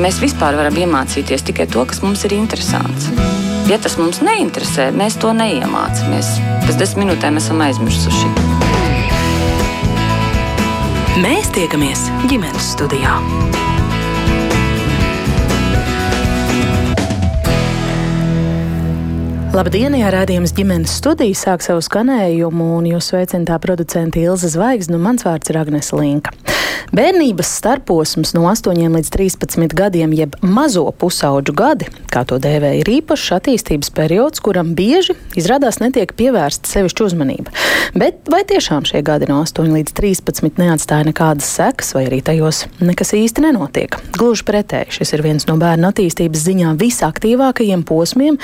Mēs vispār varam iemācīties tikai to, kas mums ir interesants. Ja tas mums neinteresē, mēs to neiemācāmies. Pēc desmit minūtēm esam aizmirsuši. Mēs tiekamies ģimenes studijā. Labdien, jā, rādījums ģimenes studija sāk savu skanējumu, un jūs sveicināta producente Ilza Zvaigzne, un mans vārds ir Agnes Linka. Bērnības starposms no 8 līdz 13 gadiem, jeb mazo pusauģu gadi, kā to dēvē, ir īpašs attīstības periods, kuram bieži izrādās netiek pievērsta sevišķa uzmanība. Bet vai tiešām šie gadi no 8 līdz 13 neatstāja nekādas sekas, vai arī tajos nekas īsti nenotiek? Gluži pretēji, šis ir viens no bērnu attīstības ziņā visaktīvākajiem posmiem,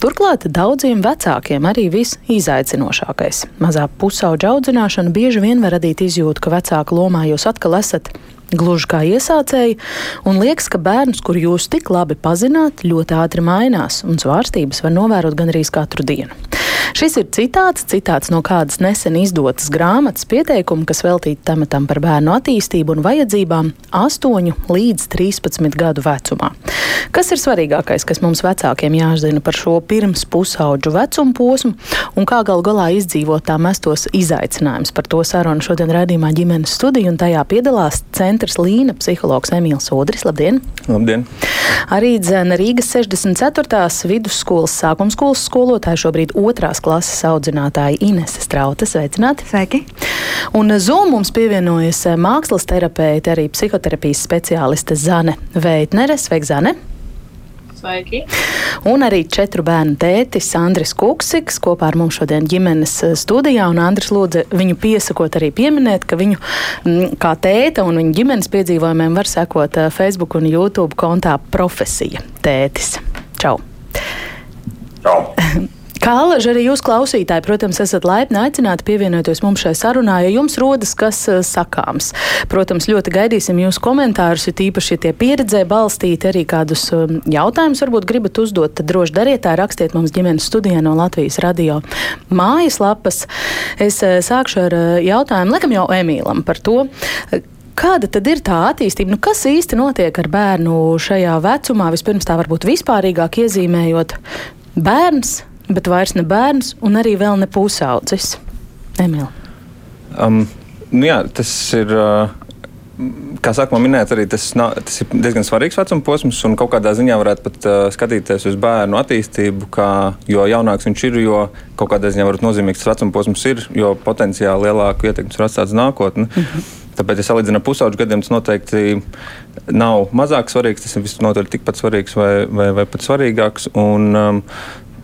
turklāt daudziem vecākiem arī visizaicinošākais. Mazā pusauģa audzināšana bieži vien var radīt izjūtu, ka vecāka lomā jūs atkal esat esat gluži kā iesācēji, un liekas, ka bērns, kur jūs tik labi pazināt, ļoti ātri mainās, un svārstības var novērot gan arī katru dienu. Šis ir citāts, citāts no kādas nesen izdotas grāmatas pieteikuma, kas veltīta tematam par bērnu attīstību un vajadzībām 8 līdz 13 gadu vecumā. Kas ir svarīgākais, kas mums vecākiem jāzina par šo pirms pusauģu vecumu posmu un kā gal galā izdzīvot tā mestos izaicinājumus? Par to sarunu šodien redzījumā ģimenes studija un tajā piedalās centrs Līna psihologs Emīls Udris. Labdien! Labdien! Arī dzēna Rīgas 64. vidusskolas sākumskolas skolotāja šobrīd otrās klases audzinātāja Inese Strauta. Sveicināti! Sveiki! Un Zoom mums pievienojas mākslas terapeite, arī psihoterapijas speciāliste Zane Veitnere. Sveika, Zane! Sveiki! Un arī četru bērnu tētis Andris Kuksiks kopā ar mums šodien ģimenes eh, studijā. Un Andris lūdza viņu piesakot arī pieminēt, ka viņu mm, kā tēta un viņa ģimenes piedzīvojumiem var sekot eh, Facebook un YouTube kontā profesija tētis. Čau! Čau! Kā alaži arī jūs klausītāji, protams, esat laipni aicināti pievienoties mums šai sarunā, ja jums rodas kas uh, sakāms. Protams, ļoti gaidīsim jūsu komentārus, jo tīpaši, ja tie pieredzē balstīti arī kādus um, jautājumus varbūt gribat uzdot, tad droši dariet tā, rakstiet mums ģimenes studijā no Latvijas radio mājaslapas. Es uh, sākšu ar uh, jautājumu, laikam jau Emīlam par to. Kāda tad ir tā attīstība? Nu, kas īsti notiek ar bērnu šajā vecumā? Vispirms tā varbūt vispārīgāk iezīmējot bērns bet vairs ne bērns un arī vēl ne pusaudzis. Emīl. Um, nu jā, tas ir. Uh... Kā sākumā minēts, arī tas, tas ir diezgan svarīgs vecuma posms, un kaut kādā ziņā varētu pat uh, skatīties uz bērnu attīstību, kā, jo jaunāks viņš ir, jo kaut kādā ziņā varbūt nozīmīgs tas vecuma posms ir, jo potenciāli lielāku ietekmi var atstāt uz nākotni. Mm -hmm. Tāpēc, ja salīdzinām ar pusauģu gadiem, tas noteikti nav mazāk svarīgs. Tas ir visnotaļ tikpat svarīgs vai, vai, vai pat svarīgāks. Un, um,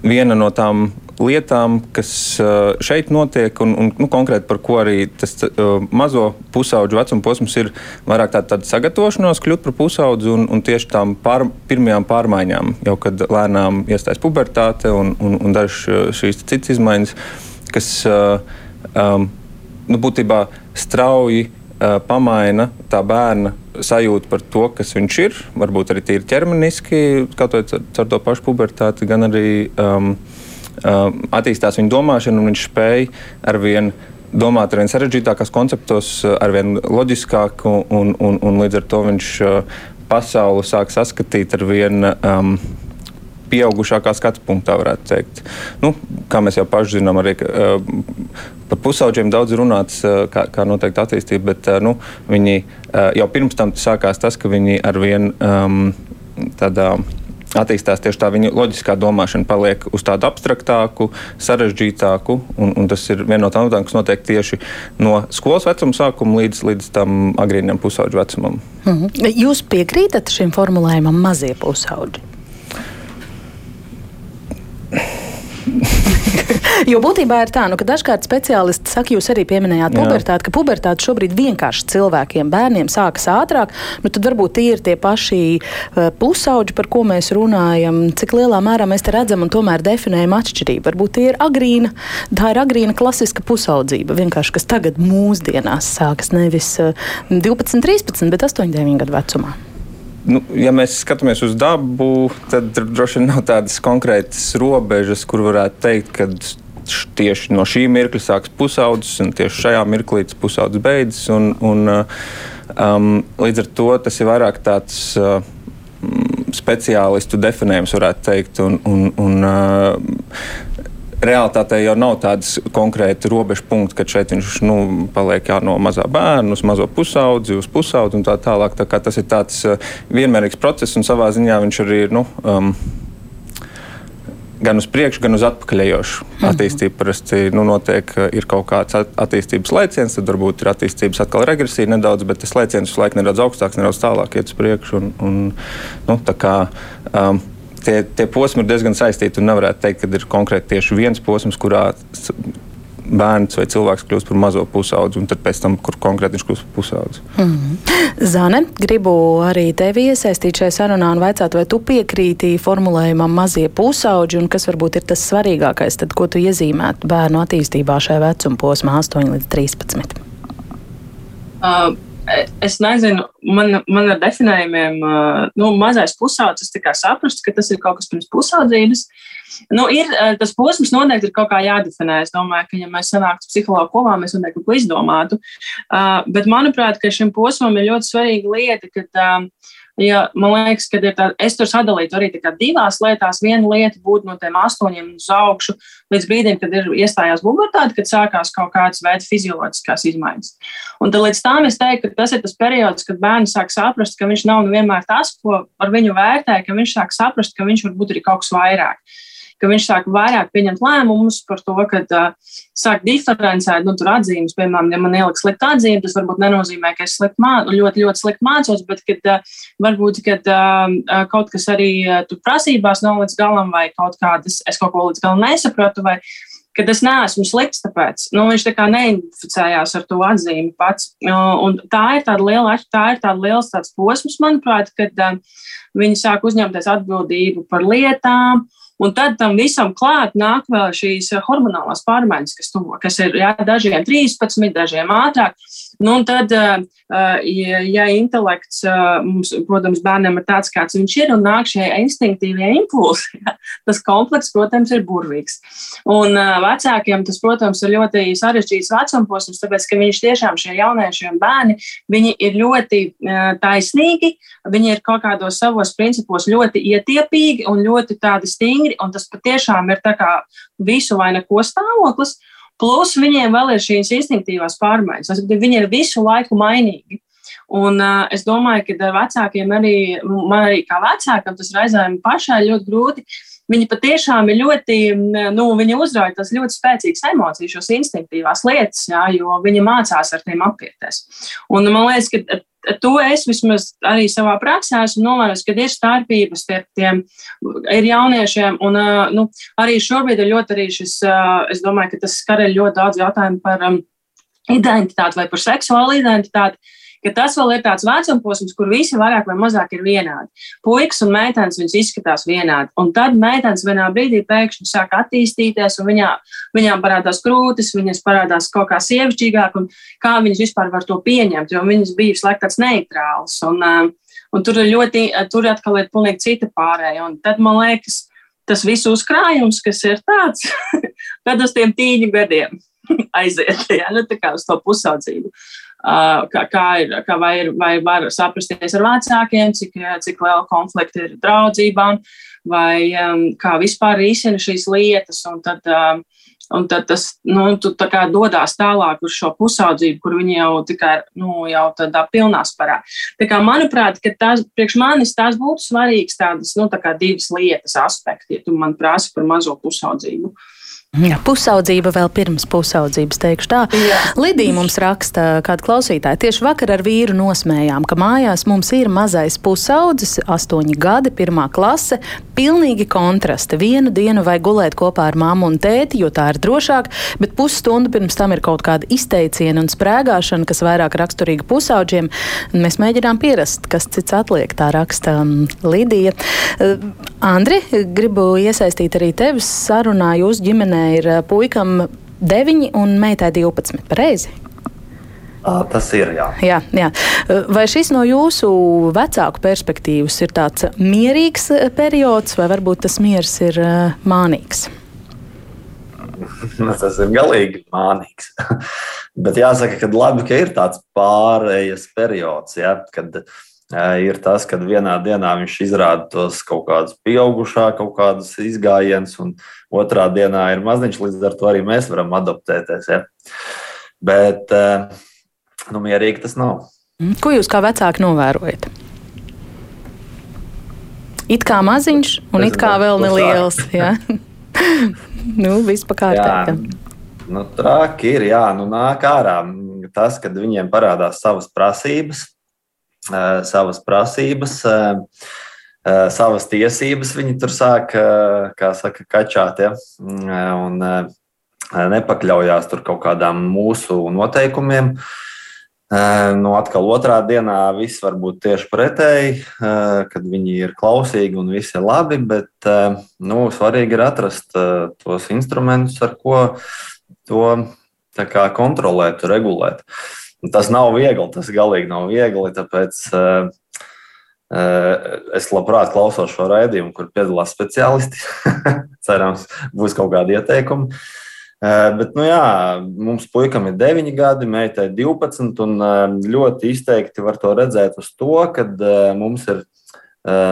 viena no tām lietām, kas uh, šeit notiek, un, un nu, konkrēti par ko arī tas uh, mazo pusauģu vecuma posms ir vairāk tāda, tāda sagatavošanās kļūt par pusaudzi un, un tieši tām pār, pirmajām pārmaiņām, jau kad lēnām iestājas pubertāte un, un, un dažas uh, šīs citas izmaiņas, kas um, nu, būtībā strauji pamaina tā bērna sajūtu par to, kas viņš ir. Varbūt arī tīri ķermeniski, skatoties caur to pašu pubertāti, gan arī um, um, attīstās viņa domāšana, un viņš spēj ar vien domāt ar vien sarežģītākos konceptos, ar vien loģiskāk, un, un, un līdz ar to viņš pasauli sāk saskatīt ar vien. Um, pieaugušākā skatu punktā, varētu teikt. Nu, kā mēs jau paši zinām, arī uh, par pusauģiem daudz runāts, uh, kā, kā noteikti attīstība, bet uh, nu, viņi jau pirms tam sākās tas, ka viņi ar vien um, tādā attīstās tieši tā viņa loģiskā domāšana, paliek uz tādu abstraktāku, sarežģītāku. Un, un tas ir viena no tām lietām, kas notiek tieši no skolas vecuma sākuma līdz, līdz tam agrīnam pusauģu vecumam. Mm -hmm. Jūs piekrītat šim formulējumam, mazie pusauģi? jo būtībā ir tā, nu, ka dažkārt speciālisti saka, jūs arī pieminējāt pubertāti, ka pubertāte šobrīd vienkārši cilvēkiem, bērniem sākas ātrāk. Nu, tad varbūt tie ir tie paši uh, pusauģi, par ko mēs runājam, cik lielā mērā mēs te redzam un tomēr definējam atšķirību. Varbūt tie ir agrīna, tā ir agrīna klasiska pusaudzība, vienkārši kas tagad mūsdienās sākas nevis uh, 12, 13, bet 8, 9 gadu vecumā. Nu, ja mēs skatāmies uz dabu, tad droši vien nav tādas konkrētas robežas, kur varētu teikt, ka tieši no šī mirkļa sākas pusaudzis, un tieši šajā mirklī tas pusaudzis beidzas. Un, un, um, līdz ar to tas ir vairāk tāds. Uh, speciālistu definējums, varētu teikt. Un, un, un, uh, realitātē jau nav tādas konkrēti robežu punkti, kad šeit viņš nu, paliek jā, no mazā bērna uz mazo pusaudzi, uz pusaudzi un tā tālāk. Tā tas ir tāds uh, vienmērīgs process un savā ziņā viņš arī ir. Nu, um, gan uz priekšu, gan uz atpakaļējošu mhm. attīstību. Parasti nu, notiek, ir kaut kāds attīstības lēciens, tad varbūt ir attīstības atkal regresija nedaudz, bet tas lēciens uz laiku nedaudz augstāks, nedaudz tālāk iet uz priekšu. Un, un, nu, kā, um, tie, tie posmi ir diezgan saistīti. Nevarētu teikt, ka ir konkrēti tieši viens posms, kurā bērns vai cilvēks kļūst par mazo pusaudzi, un tad pēc tam, kur konkrēti viņš kļūst par pusaudzi. Mm -hmm. Zane, gribu arī tevi iesaistīt šajā sarunā un vaicāt, vai tu piekrīti formulējumam mazie pusauģi, un kas varbūt ir tas svarīgākais, tad, ko tu iezīmētu bērnu attīstībā šajā vecuma posmā 8 līdz 13? Uh, es nezinu, man, man ar definējumiem, nu, mazais pusaudzis, tā kā saprast, ka tas ir kaut kas pirms pusaudzības. Nu, ir, tas posms noteikti ir kaut kā jādefinē. Es domāju, ka, ja mēs sanāktu psihologu kopā, mēs noteikti kaut ko izdomātu. Bet, manuprāt, šim posmam ir ļoti svarīga lieta, ka Ja, man liekas, ka tā, es tur sadalītu arī divās lietās. Viena lieta būtu no tiem astoņiem uz augšu līdz brīdim, kad ir iestājās pubertāte, kad sākās kaut kādas veida fizioloģiskās izmaiņas. Un tad līdz tam es teiktu, ka tas ir tas periods, kad bērns sāk saprast, ka viņš nav vienmēr tas, ko ar viņu vērtē, ka viņš sāk saprast, ka viņš var būt arī kaut kas vairāk ka viņš sāk vairāk pieņemt lēmumus par to, ka uh, sāk diferencēt, nu, tur atzīmes, piemēram, ja man ieliks slikta atzīme, tas varbūt nenozīmē, ka es slikt mā, ļoti, ļoti slikti mācos, bet kad, uh, varbūt, kad uh, kaut kas arī uh, tur prasībās nav līdz galam, vai kaut kādas, es kaut ko līdz galam nesapratu, vai ka es neesmu slikts, tāpēc nu, viņš tā kā neidentificējās ar to atzīmi pats. Un tā ir tāda liela, tā ir tāda liels tāds posms, manuprāt, kad uh, viņi sāk uzņemties atbildību par lietām, Un tad tam visam klāt nāk vēl šīs hormonālās pārmaiņas, kas, tu, kas ir jā, dažiem 13, dažiem ātrāk. Nu, un tad, ja, ja intelekts mums, protams, bērnam ir tāds, kāds viņš ir, un nāk šie instinktīvie impulsi, ja, tas komplekss, protams, ir burvīgs. Un vecākiem tas, protams, ir ļoti sarežģīts vecumposms, tāpēc, ka viņš tiešām šie jaunieši un bērni, viņi ir ļoti taisnīgi, viņi ir kaut kādos savos principos ļoti ietiepīgi un ļoti tādi stingri, un tas patiešām ir tā kā visu vai neko stāvoklis. Plus viņiem vēl ir šīs instinktīvās pārmaiņas. Viņi ir visu laiku mainīgi. Un uh, es domāju, ka vecākiem arī, man arī kā vecākam, tas reizēm pašai ļoti grūti. Viņi patiešām ir ļoti, nu, viņi uzrauj tas ļoti spēcīgas emocijas, šos instinktīvās lietas, jā, jo viņi mācās ar tiem apieties. Un man liekas, ka to es vismaz arī savā praksē esmu novērojis, ka ir starpības starp tiem ir jauniešiem. Un nu, arī šobrīd ir ļoti arī šis, es domāju, ka tas skar ļoti daudz jautājumu par identitāti vai par seksuālu identitāti ka tas vēl ir tāds vecuma posms, kur visi vairāk vai mazāk ir vienādi. Puikas un meitenes viņas izskatās vienādi. Un tad meitenes vienā brīdī pēkšņi sāk attīstīties, un viņā, viņām parādās krūtis, viņas parādās kaut kā sievišķīgāk, un kā viņas vispār var to pieņemt, jo viņas bija visu laiku tāds neitrāls. Un, um, un tur ir ļoti, tur atkal ir pilnīgi cita pārēja. Un tad man liekas, tas viss uzkrājums, kas ir tāds, tad uz tiem tīņu gadiem aiziet, ja, nu, uz to pusaudzību kā, kā ir, kā vai, ir, vai var saprasties ar vecākiem, cik, cik liela konflikta ir draudzībām, vai um, kā vispār risina šīs lietas. Un tad, um, un tad tas nu, dodas tālāk uz šo pusaudzību, kur viņi jau tikai nu, jau tādā pilnā sparā. Tā kā, manuprāt, tās, priekš manis tās būtu svarīgas tādas nu, tā divas lietas aspekti, ja tu man prasi par mazo pusaudzību. Uh, Jā, pusaudzība vēl pirms pusaudzības, teikšu tā. Jā. Lidija mums raksta, kāda klausītāja. Tieši vakar ar vīru nosmējām, ka mājās mums ir mazais pusaudzis, astoņi gadi, pirmā klase. Pilnīgi kontrasti. Vienu dienu vajag gulēt kopā ar mammu un tēti, jo tā ir drošāk, bet pusstundu pirms tam ir kaut kāda izteiciena un sprēgāšana, kas vairāk raksturīga pusauģiem. Mēs mēģinām pierast, kas cits atliek, tā raksta um, Lidija. Uh, Andri, gribu iesaistīt arī tevi sarunā jūsu ģimenē ir eh, puikam 9 un meitai 12. Pareizi? Tas ir. Jā. Jā, jā. Vai šis no jūsu vecāku perspektīvas ir tāds mierīgs periods, vai varbūt tas miers ir mānīgs? tas ir galīgi mānīgs. Bet jāsaka, ka labi, ka ir tāds pārējais periods, ja, kad ir tas, ka vienā dienā viņš izrāda tos kaut kādus pieaugušā, kaut kādus izgājienus, un otrā dienā ir maziņš, līdz ar to arī mēs varam adaptēties. Ja? Bet nu, mierīgi tas nav. Mm. Ko jūs kā vecāki novērojat? It kā maziņš, un it kā vēl neliels. nu, viss pakārtā. Nu, traki ir, jā, nu nāk ārā tas, kad viņiem parādās savas prasības, savas prasības, savas tiesības. Viņi tur sāk, kā saka, kačāt, ja, un nepakļaujās tur kaut kādām mūsu noteikumiem. Nu, atkal otrā dienā viss var būt tieši pretēji, kad viņi ir klausīgi un viss ir labi, bet nu, svarīgi ir atrast tos instrumentus, ar ko to kā, kontrolēt, regulēt. Un tas nav viegli, tas galīgi nav viegli. Tāpēc uh, es labprāt klausos šo raidījumu, kur piedalās speciālisti. Cerams, būs kaut kādi ieteikumi. Uh, bet, nu jā, mums puikam ir 9 gadi, meitai 12, un uh, ļoti izteikti var to redzēt uz to, ka mums ir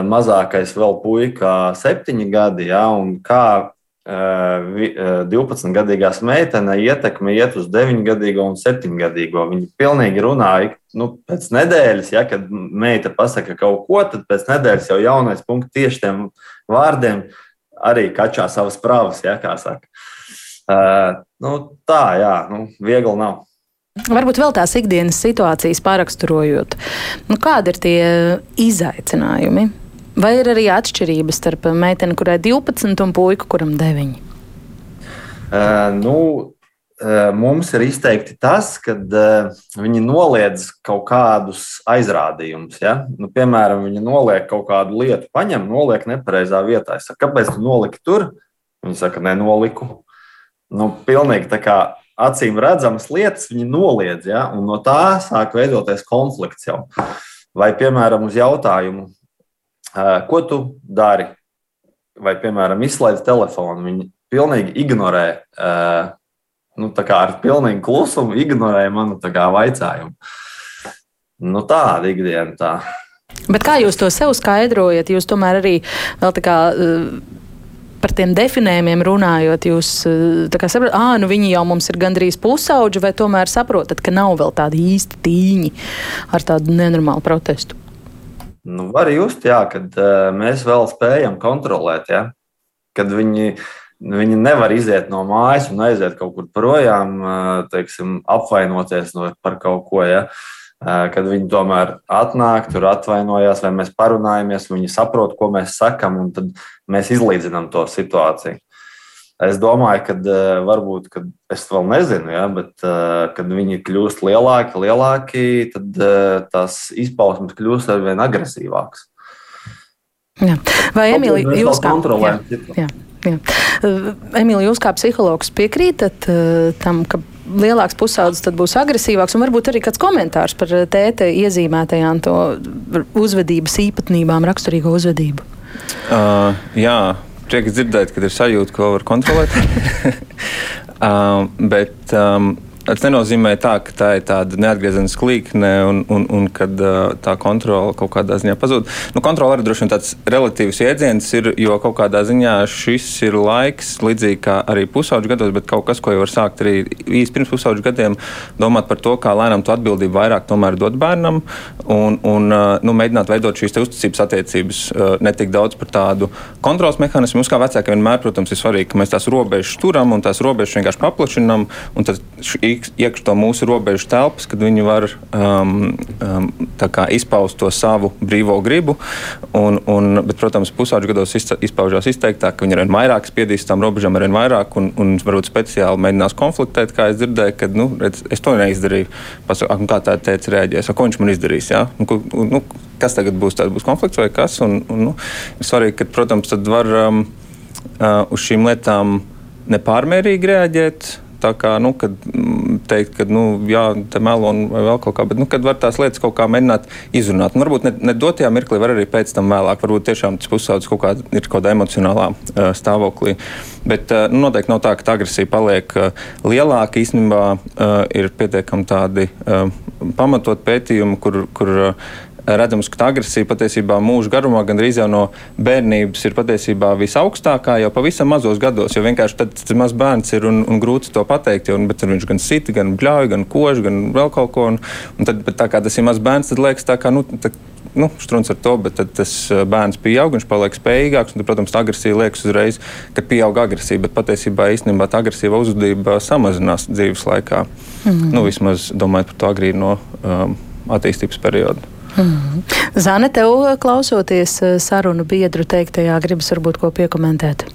mazākais vēl puika 7 gadi, un kā 12-gadīgās meitene ietekme iet uz 9-gadīgo un 7-gadīgo. Viņi pilnīgi runāja nu, pēc nedēļas, ja, kad meita pasaka kaut ko, tad pēc nedēļas jau jaunais punkts tieši tiem vārdiem arī kačā savas pravas, ja, kā saka. Uh, nu, tā, jā, nu, viegli nav. Varbūt vēl tās ikdienas situācijas pāraksturojot. Nu, kādi ir tie izaicinājumi? Vai ir arī atšķirības starp meiteni, kurai 12 un puiku, kuram 9? Uh, nu, mums ir izteikti tas, ka viņi noliedz kaut kādus aizrādījumus. Ja? Nu, piemēram, viņi noliek kaut kādu lietu, paņem, noliek nepareizā vietā. Es saku, kāpēc tu noliki tur? Viņi saka, nenoliku. Nu, pilnīgi tā kā acīm redzamas lietas viņi noliedz, ja? un no tā sāk veidoties konflikts jau. Vai, piemēram, uz jautājumu, Ko tu dari? Vai, piemēram, izslēdz telefonu, viņi pilnīgi ignorē, nu, tā kā ar pilnīgu klusumu ignorē manu kā, vaicājumu. Nu, tāda ikdiena tā. Bet kā jūs to sev skaidrojat? Jūs tomēr arī vēl tā kā par tiem definējumiem runājot, jūs saprotat, ah, nu viņi jau mums ir gandrīz pusauģi, vai tomēr saprotat, ka nav vēl tādi īsti tīņi ar tādu nenormālu protestu? Nu, var just, jā, kad uh, mēs vēl spējam kontrolēt, ja? kad viņi, viņi nevar iziet no mājas un aiziet kaut kur projām, uh, teiksim, apvainoties no, par kaut ko. Ja? Uh, kad viņi tomēr atnāk, tur atvainojas, vai mēs parunājamies, viņi saprot, ko mēs sakam, un tad mēs izlīdzinām to situāciju. Es domāju, ka uh, varbūt, kad es vēl nezinu, ja, bet uh, kad viņi kļūst lielāki, lielāki tad uh, tās izpausmes kļūst ar vien agresīvākas. Jā. Vai Emīlija, jūs kā kontrolējat? Jā, jā, jā. Emīlija, jūs kā psihologs piekrītat tam, ka lielāks pusaudzis būs agresīvāks, un varbūt arī kāds komentārs par tēta iezīmētajām to uzvedības īpatnībām, raksturīgo uzvedību? Uh, jā, prieks dzirdēt, ka ir sajūta, ko var kontrolēt. um, bet um, Tas nenozīmē tā, ka tā ir tāda neatgriezeniska līkne un, un, un uh, tā kontrole kaut kādā ziņā pazūd. Nu, kontrole arī droši vien tāds relatīvs jēdziens ir, jo kaut kādā ziņā šis ir laiks, līdzīgi kā arī pusauģu gados, bet kaut kas, ko jau var sākt arī īsi pirms pusauģu gadiem, domāt par to, kā lēnām tu atbildību vairāk tomēr dot bērnam un, un nu, mēģināt veidot šīs uzticības attiecības, uh, ne tik daudz par tādu kontrols mehānismu. Mums kā vecākiem vienmēr, protams, ir svarīgi, ka mēs tās robežas turam un tās robežas vienkārši paplašinām. Un tad iekš to mūsu robežu telpas, kad viņi var um, um, izpaust to savu brīvo gribu. Un, un, bet, protams, pusauģu gados izpaužās izteiktāk, ka viņi arvien vairāk spiedīs tam robežām, arvien vairāk un, un varbūt speciāli mēģinās konfliktēt, kā es dzirdēju, ka nu, redz, es to neizdarīju. Pasaka, kā tā teica, rēģēs, ko viņš man izdarīs. Ja? Nu, nu, kas tagad būs? Tad būs konflikts vai kas? Un, un, nu, svarīgi, ka, protams, var um, uh, uz šīm lietām nepārmērīgi reaģēt tā kā, nu, kad mm, teikt, ka, nu, jā, te melo vai vēl kaut kā, bet, nu, kad var tās lietas kaut kā mēģināt izrunāt. Un varbūt ne, ne dotajā mirklī, var arī pēc tam vēlāk, varbūt tiešām tas pusaudzis kaut kā ir kaut kādā emocionālā uh, stāvoklī. Bet uh, nu, noteikti nav tā, ka agresija paliek uh, lielāka. Īstenībā uh, ir pietiekami tādi uh, pamatot pētījumi, kur, kur uh, redzams, ka tā agresija patiesībā mūža garumā gandrīz jau no bērnības ir patiesībā visaugstākā jau pavisam mazos gados. Jo vienkārši tad tas mazs bērns ir un, un grūti to pateikt, jo bet viņš gan sita, gan bļauj, gan kož, gan vēl kaut ko. Un, un tad, tā kā tas ir mazs bērns, tad liekas tā kā. Nu, tā, nu, strūns ar to, bet tad tas eh, bērns pieaug, viņš paliek spējīgāks. Un, tad, protams, agresija liekas uzreiz, ka pieaug agresija, bet patiesībā īstenībā tā agresīva uzvedība samazinās dzīves laikā. Mm -hmm. nu, vismaz domājot par to agrīno um, attīstības periodu. Mm. Zane, tev klausoties eh, sarunu biedru teiktajā, gribas varbūt ko piekomentēt?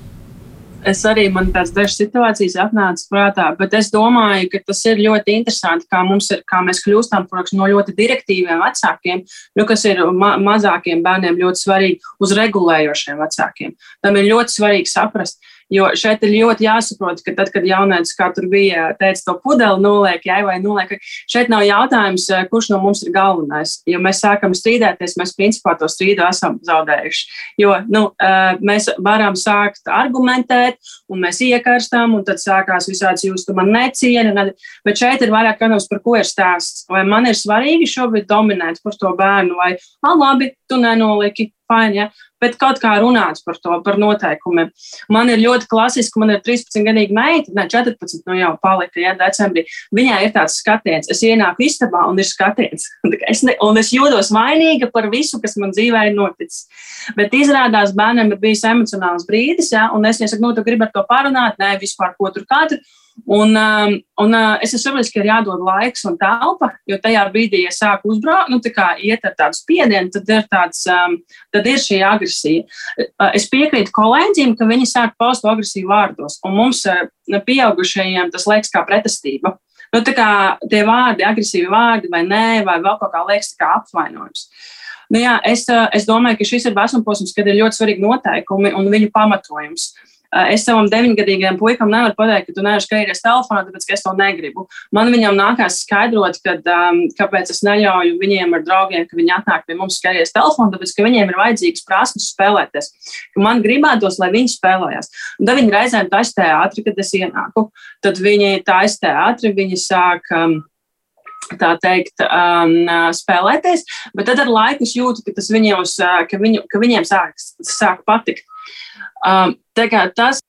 Es arī man tādas dažas situācijas atnāca prātā, bet es domāju, ka tas ir ļoti interesanti, kā, ir, kā mēs kļūstam protams, no ļoti direktīviem vecākiem, nu, kas ir ma mazākiem bērniem ļoti svarīgi, uz regulējošiem vecākiem. Tam ir ļoti svarīgi saprast, Jo šeit ir ļoti jāsaprot, ka tad, kad jaunieci, kā tur bija, teica, to pudeli noliek, jā, vai noliek, šeit nav jautājums, eh, kurš no mums ir galvenais. Ja mēs sākam strīdēties, mēs principā to strīdu esam zaudējuši. Jo nu, eh, mēs varam sākt argumentēt, un mēs iekarstam, un tad sākās visāds jūs tu man necieni, bet šeit ir vairāk jautājums, par ko ir stāsts. Vai man ir svarīgi šobrīd dominēt par to bērnu, vai, ah, labi, tu nenoliki, fine, ja? bet kaut kā runāt par to, par noteikumiem. Man ir ļoti klasiski, man ir 13-gadīga meita, ne 14, nu jau palika, ja decembrī. Viņai ir tāds skatiens, es ienāku istabā un ir skatiens. Es ne, un es jūtos vainīga par visu, kas man dzīvē ir noticis. Bet izrādās bērnam ir bijis emocionāls brīdis, ja? un es viņai saku, nu, tu gribi ar to parunāt, nē, vispār ko tur katru. Un, um, un uh, es saprotu, ka ir jādod laiks un telpa, jo tajā brīdī, ja sāk uzbraukt, nu, tā kā iet ar tādu spiedienu, tad ir, tāds, um, tad ir šī agresija. Uh, es piekrītu kolēģiem, ka viņi sāk paust agresiju vārdos, un mums, uh, pieaugušajiem, tas liekas kā pretestība. Nu, tā kā tie vārdi, agresīvi vārdi vai nē, vai vēl kaut kā liekas kā apvainojums. Nu, jā, es, es domāju, ka šis ir vecuma posms, kad ir ļoti svarīgi noteikumi un viņu pamatojums. Uh, es savam deviņgadīgajam puikam nevaru pateikt, ka tu nevari skatīties telefonā, tāpēc ka es to negribu. Man viņam nākās skaidrot, kad, um, kāpēc es neļauju viņiem ar draugiem, ka viņi atnāk pie mums skatīties telefonu, tāpēc ka viņiem ir vajadzīgas prasmes spēlēties. Man gribētos, lai viņi spēlējās. Un tad viņi reizēm taisa teātri, kad es ienāku. Tad viņi taisa teātri, viņi sāk. Um, tā teikt, um, spēlēties, bet tad ar laiku es jūtu, ka, viņos, uh, ka, viņu, ka viņiem sāk, sāk patikt. Um, tas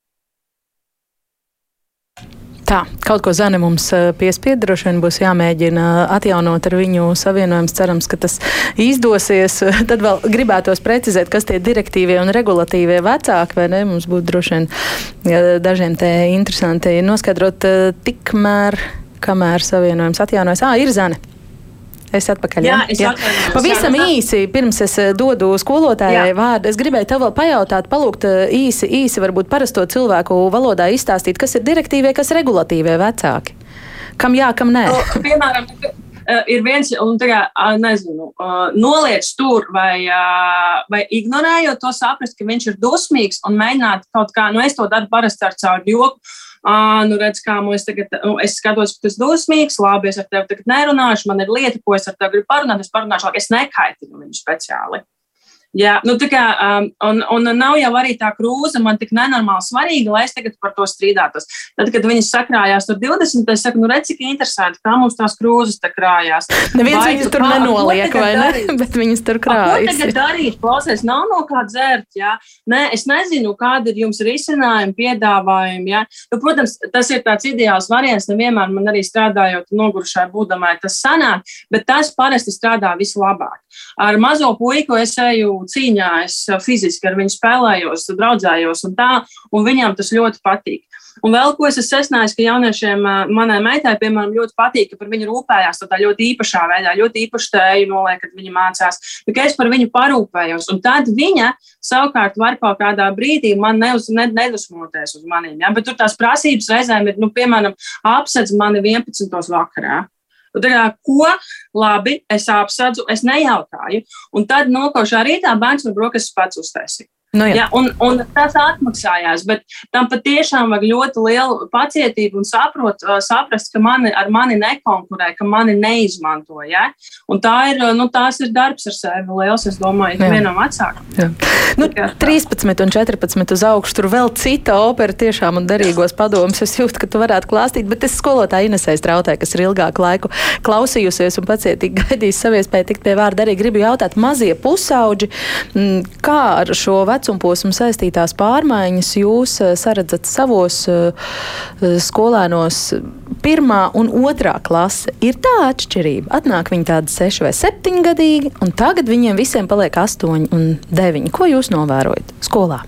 Tā, kaut ko Zane mums uh, piespied, droši vien būs jāmēģina atjaunot ar viņu savienojums. Cerams, ka tas izdosies. Tad vēl gribētos precizēt, kas tie direktīvie un regulatīvie vecāki, vai ne? Mums būtu droši vien dažiem te interesanti noskaidrot uh, tikmēr, kamēr savienojums atjaunojas. Ā, ir Zane! Es atpakaļ. Jā, es jā. Atvainojos. Pavisam jā, īsi, pirms es eh, dodu skolotājai vārdu, es gribēju tev vēl pajautāt, palūgt eh, īsi, īsi varbūt parasto cilvēku valodā izstāstīt, kas ir direktīvie, kas ir regulatīvie vecāki. Kam jā, kam nē? Nu, piemēram, eh, ir viens, un tagad, nezinu, noliec tur vai, vai ignorējot to saprast, ka viņš ir dusmīgs un mēģināt kaut kā, nu es to daru parasti ar caur joku ah, nu redz, kā mums tagad, nu, es skatos, ka tas ir dusmīgs, labi, es ar tevi tagad nerunāšu, man ir lieta, ko es ar tevi gribu parunāt, es parunāšu, es nekaitinu viņu speciāli. Jā, nu, kā, um, un, un nav jau arī tā krūze man tik nenormāli svarīga, lai es tagad par to strīdātos. Tad, kad viņas sakrājās tur 20, es saku, nu, redz, cik interesanti, kā mums tās krūzes tā krājās. Neviens vai viņas tur kā, nenoliek, vai ne? Darīt? Bet viņas tur krājas. Ko tagad darīt? Klausies, nav no kā dzert, jā. Nē, es nezinu, kāda ir jums risinājumi, piedāvājumi, jā. Nu, protams, tas ir tāds ideāls variants, nevienmēr man arī strādājot nogurušai būdamai tas sanāk, bet tas parasti strādā vislabāk. Ar mazo puiku es eju cīņā, es fiziski ar viņu spēlējos, draudzējos un tā, un viņam tas ļoti patīk. Un vēl ko es esmu secinājis, ka jauniešiem, manai meitai, piemēram, ļoti patīk, ka par viņu rūpējās tādā ļoti īpašā veidā, ļoti īpašu tēju noliek, kad viņa mācās, ka es par viņu parūpējos. Un tad viņa savukārt var kaut kādā brīdī man neuz, ne, nedusmoties uz maniem. Ja? Bet tur tās prasības reizēm ir, nu, piemēram, apsedz mani 11. vakarā. Kā, ko labi, es apsadzu, es nejautāju. Un tad nokaušā rītā bērns man brokastis pats uztaisīja. Nu, jā. ja, un, un tas atmaksājās, bet tam patiešām vajag ļoti lielu pacietību un saprot, saprast, ka mani, ar mani nekonkurē, ka mani neizmanto. Ja? Un tā ir, nu, ir darbs ar sevi liels, es domāju, ka vienam vecākam. Nu, 13 un 14 uz augšu, tur vēl cita opera tiešām un derīgos padomus. Es jūtu, ka tu varētu klāstīt, bet es skolotāju Inesē strautē, kas ir ilgāku laiku klausījusies un pacietīgi gaidījis savu iespēju tikt pie vārda, arī gribu jautāt mazie pusauģi, kā ar šo vecumu vecumposmu saistītās pārmaiņas jūs eh, saredzat savos eh, skolēnos pirmā un otrā klase? Ir tā atšķirība. Atnāk viņi tādi seši vai septiņi gadīgi, un tagad viņiem visiem paliek astoņi un deviņi. Ko jūs novērojat skolā?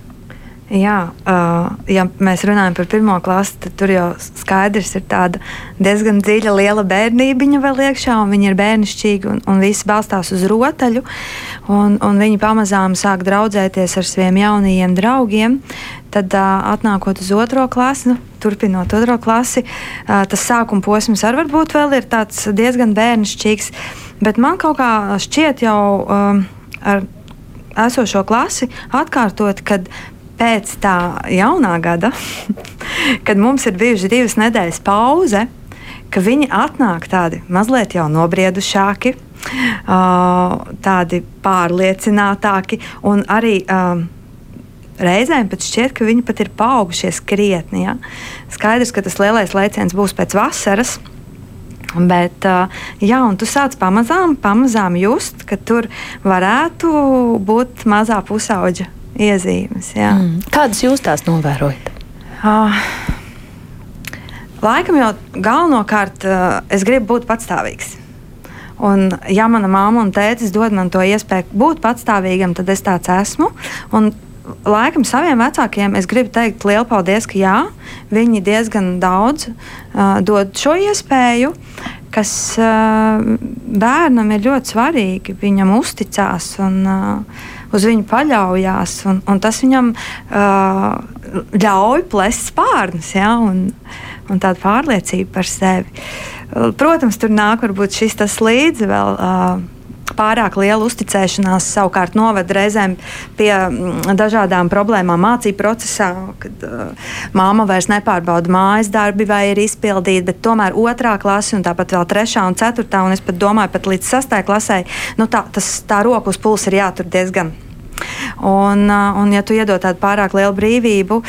Jā, uh, ja mēs runājam par pirmo klasi, tad tur jau skaidrs ir tāda diezgan dziļa, liela bērnība vēl iekšā, un viņi ir bērnišķīgi, un, un visi balstās uz rotaļu. Un, un viņi pamazām sāk draudzēties ar saviem jaunajiem draugiem. Tad, uh, atnākot uz otro klasi, nu, turpinot otro klasi, uh, tas sākuma posms arī varbūt vēl ir diezgan bērnišķīgs. Bet man kaut kā šķiet jau um, ar esošo klasi atkārtot, kad pēc tā jaunā gada, kad mums ir bijušas divas nedēļas pauze, ka viņi atnāk tādi mazliet jau nobriedušāki, tādi pārliecinātāki un arī. Reizēm pat šķiet, ka viņi pat ir paaugušies krietni. Ja? Skaidrs, ka tas lielais lēciens būs pēc vasaras, Bet, jā, un tu sāc pamazām, pamazām just, ka tur varētu būt mazā pusauģa iezīmes. Jā. Mm. Kādas jūs tās novērojat? Uh, laikam jau galvenokārt uh, es gribu būt patstāvīgs. Un, ja mana mamma un tētis dod man to iespēju būt patstāvīgam, tad es tāds esmu. Un, laikam saviem vecākiem es gribu teikt lielu paldies, ka jā, viņi diezgan daudz uh, dod šo iespēju, kas uh, bērnam ir ļoti svarīgi. Viņam uzticās un uh, uz viņu paļaujas, un, un tas viņam uh, ļauj plēst spārnus ja, un, un tādu pārliecību par sevi. Protams, tur nāk varbūt šis tas līdzi vēl. Uh, pārāk liela uzticēšanās savukārt noved reizēm pie dažādām problēmām mācību procesā, kad uh, māma vairs nepārbauda mājas darbi vai ir izpildīti, bet tomēr otrā klase un tāpat vēl trešā un ceturtā, un es pat domāju, pat līdz sastajai klasē, nu tā, tas, tā roka uz pulsa ir jātur diezgan Un, un ja tu iedod tādu pārāk lielu brīvību,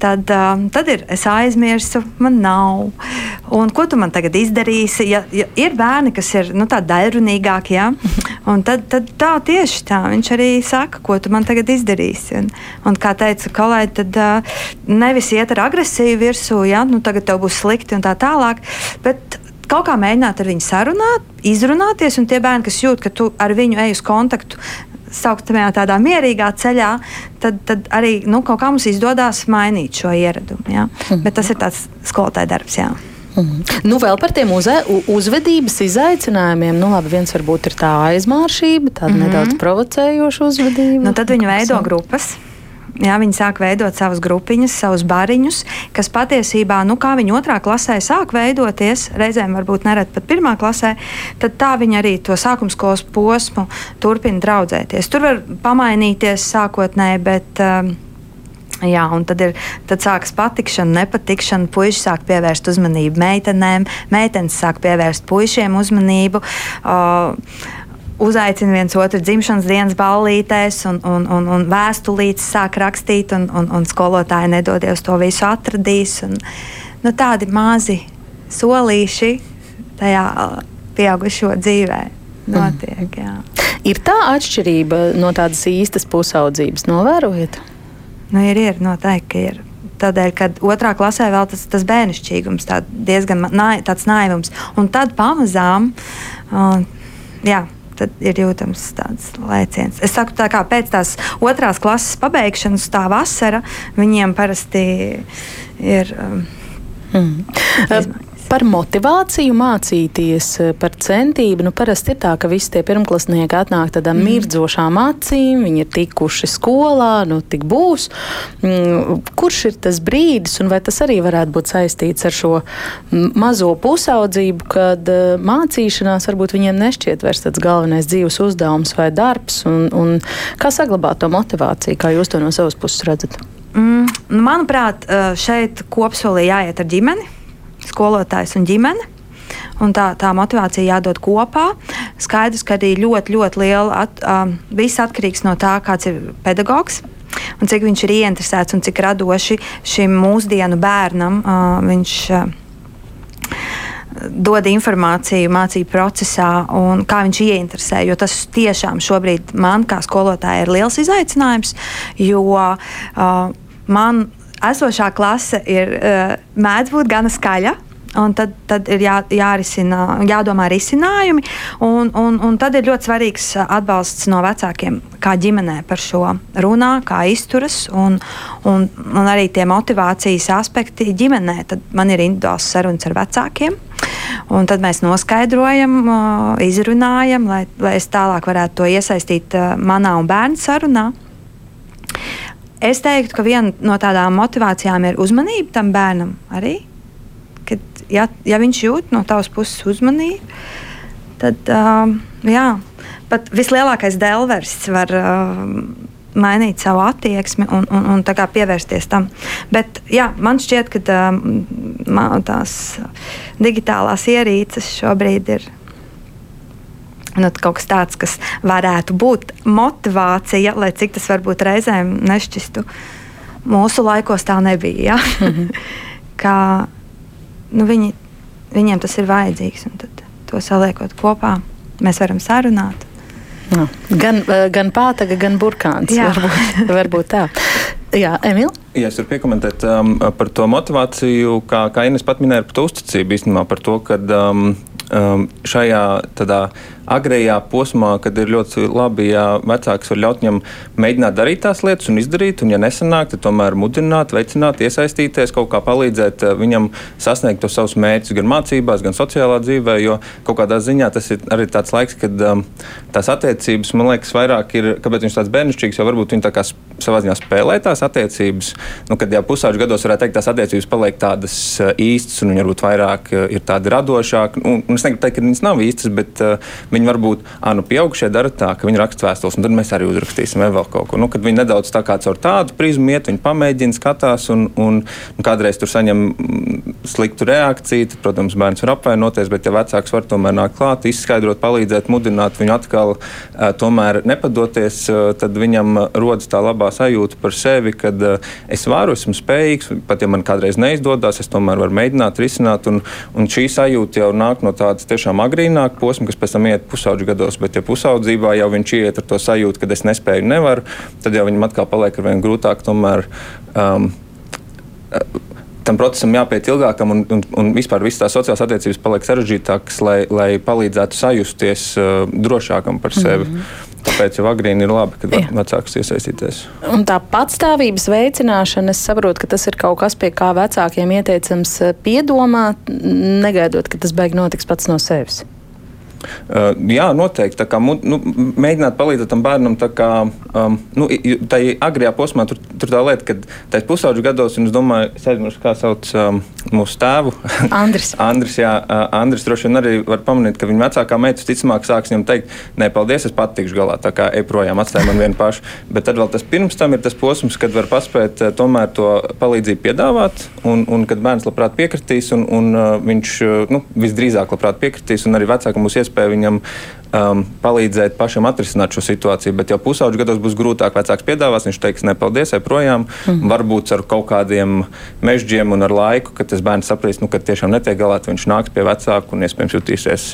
tad, tad ir es aizmirsu, man nav. Un ko tu man tagad izdarīsi? Ja, ja ir bērni, kas ir nu, tādi daļrunīgāki, ja? tad, tad tā tieši tā viņš arī saka, ko tu man tagad izdarīsi. Un, un kā teica kolēģi, tad nevis iet ar agresiju virsū, ja nu, tagad tev būs slikti un tā tālāk. Bet, kaut kā mēģināt ar viņu sarunāt, izrunāties, un tie bērni, kas jūt, ka tu ar viņu ej uz kontaktu, sauktamajā tādā mierīgā ceļā, tad, tad arī nu, kaut kā mums izdodas mainīt šo ieradumu. Ja? Mm -hmm. Bet tas ir tāds skolotāja darbs. Jā. Mm -hmm. nu, vēl par tiem uz, uzvedības izaicinājumiem. Nu, labi, viens varbūt ir tā aizmāršība, tāda mm -hmm. nedaudz provocējoša uzvedība. Nu, tad viņi veido grupas. Jā, viņi sāk veidot savas grupiņas, savus bariņus, kas patiesībā, nu, kā viņi otrā klasē sāk veidoties, reizēm varbūt nereti pat pirmā klasē, tad tā viņi arī to sākumskolas posmu turpina draudzēties. Tur var pamainīties sākotnēji, bet. Um, Jā, un tad, ir, tad sākas patikšana, nepatikšana. Puisši sāk pievērst uzmanību meitenēm, meitenes sāk pievērst puišiem uzmanību. Uh, uzaicina viens otru dzimšanas dienas ballītēs, un, un, un, un vēstulītes sāk rakstīt, un, un, un skolotāji nedodies to visu atradīs. Un, nu, tādi mazi solīši tajā pieaugušo dzīvē notiek. Jā. Ir tā atšķirība no tādas īstas pusaudzības, novērojat? Nu, ir, ir noteikti ir. Tādēļ, kad otrā klasē vēl tas, tas bērnišķīgums, tā diezgan nā, tāds naivums. Un tad pamazām, uh, jā, tad ir jūtams tāds lēciens. Es saku, tā kā pēc tās otrās klases pabeigšanas, tā vasara viņiem parasti ir. Um, mm. Par motivāciju mācīties, par centību. Nu, parasti ir tā, ka visi tie pirmklasnieki atnāk tādām mm. mirdzošām acīm, viņi ir tikuši skolā, nu tik būs. Mm, kurš ir tas brīdis, un vai tas arī varētu būt saistīts ar šo mazo pusaudzību, kad uh, mācīšanās varbūt viņiem nešķiet vairs tāds galvenais dzīves uzdevums vai darbs, un, un kā saglabāt to motivāciju, kā jūs to no savas puses redzat? Mm, nu, manuprāt, šeit kopsolī jāiet ar ģimeni skolotājs un ģimene. Un tā, tā motivācija jādod kopā. Skaidrs, ka arī ļoti, ļoti liela at, um, viss atkarīgs no tā, kāds ir pedagogs. Un cik viņš ir ieinteresēts un cik radoši šim mūsdienu bērnam uh, viņš uh, dod informāciju mācību procesā un kā viņš ieinteresē. Jo tas tiešām šobrīd man kā skolotājai ir liels izaicinājums, jo uh, man esošā klase ir uh, mēdz būt gana skaļa. Un tad, tad ir jā, jārisina, jādomā risinājumi, un, un, un tad ir ļoti svarīgs atbalsts no vecākiem, kā ģimenē par šo runā, kā izturas, un, un, un arī tie motivācijas aspekti ģimenē. Tad man ir individuāls sarunas ar vecākiem, un tad mēs noskaidrojam, izrunājam, lai, lai es tālāk varētu to iesaistīt manā un bērnu sarunā. Es teiktu, ka viena no tādām motivācijām ir uzmanība tam bērnam arī. Kad, ja, ja viņš jūt no tavas puses uzmanību, tad uh, jā, pat vislielākais delvers var uh, mainīt savu attieksmi un, un, un pievērsties tam. Bet jā, man šķiet, ka uh, tās digitālās ierīces šobrīd ir Nu, kaut kas tāds, kas varētu būt motivācija, lai cik tas varbūt reizēm nešķistu. Mūsu laikos tā nebija. Ja? Mm -hmm. Kā, nu, viņi, viņiem tas ir vajadzīgs, un to saliekot kopā, mēs varam sarunāt. No. Gan, eh, gan pātaga, gan burkāns. Jā. Varbūt, varbūt tā. Jā, Emīl? Ja es varu piekomentēt um, par to motivāciju, kā, kā Ines pat minēja par to uzticību, īstenībā par to, ka um, um, šajā tādā agrējā posmā, kad ir ļoti labi, ja vecāks var ļaut viņam mēģināt darīt tās lietas un izdarīt, un ja nesanāk, tad tomēr mudināt, veicināt, iesaistīties, kaut kā palīdzēt uh, viņam sasniegt tos savus mērķus gan mācībās, gan sociālā dzīvē, jo kaut kādā ziņā tas ir arī tāds laiks, kad um, tās attiecības, man liekas, vairāk ir, kāpēc viņš tāds bērnišķīgs, jo varbūt viņi tā kā savā ziņā spēlē tās attiecības, nu, kad jau pusauģu gados varētu teikt, tās attiecības paliek tādas uh, īstas, un viņi varbūt vairāk uh, ir tādi radošāki, un, un es negribu teikt, ka viņas nav īstas, bet uh, viņi varbūt, ah, nu, pieaugušie dara tā, ka viņi raksta vēstules, un tad mēs arī uzrakstīsim vēl kaut ko. Nu, kad viņi nedaudz tā kā caur tādu prizmu iet, viņi pamēģina, skatās, un, un, un kādreiz tur saņem mm, sliktu reakciju. Tad, protams, bērns var apvainoties, bet ja vecāks var tomēr nākt klāt, izskaidrot, palīdzēt, mudināt viņu atkal tomēr nepadoties, tad viņam rodas tā labā sajūta par sevi, kad es varu, esmu spējīgs, pat ja man kādreiz neizdodas, es tomēr varu mēģināt risināt, un, un šī sajūta jau nāk no tādas tiešām agrīnāka posma, kas pēc tam iet pusauģu gados, bet ja pusaudzībā jau viņš iet ar to sajūtu, ka es nespēju, nevaru, tad jau viņam atkal paliek ar vien grūtāk tomēr. Um, tam procesam jāpiet ilgākam, un, un, un vispār visas tās sociālās attiecības paliek sarežģītākas, lai, lai palīdzētu sajusties uh, drošākam par sevi. Mm -hmm. Tāpēc jau agrīni ir labi, kad vecāks iesaistīties. Un tā patstāvības veicināšana, es saprotu, ka tas ir kaut kas, pie kā vecākiem ieteicams uh, piedomāt, negaidot, ka tas beigas notiks pats no sevis. Uh, jā, noteikti. Kā, nu, mēģināt palīdzēt tam bērnam, kā um, nu, tā agrajā posmā, tur, tur tā lieta, ka tajā pusauģu gados, un es domāju, es aizmirsu, kā sauc um, mūsu tēvu. Andris. Andris, jā, uh, Andris droši vien arī var pamanīt, ka viņa vecākā meita visticamāk sāks viņam teikt, nē, paldies, es pat tikšu galā, tā kā ej projām, atstāj man vienu pašu. Bet tad vēl tas pirms tam ir tas posms, kad var paspēt uh, tomēr to palīdzību piedāvāt, un, un kad bērns labprāt piekritīs, un, un uh, viņš uh, nu, visdrīzāk labprāt piekritīs, un arī vecākam būs iespēja iespēja viņam um, palīdzēt pašam atrisināt šo situāciju. Bet jau pusauģu gados būs grūtāk. Vecāks piedāvās, viņš teiks, nepaldies, ej projām. Mm. Varbūt ar kaut kādiem mežģiem un ar laiku, kad tas bērns sapratīs, nu, ka tiešām netiek galā, viņš nāks pie vecāka un iespējams jutīsies.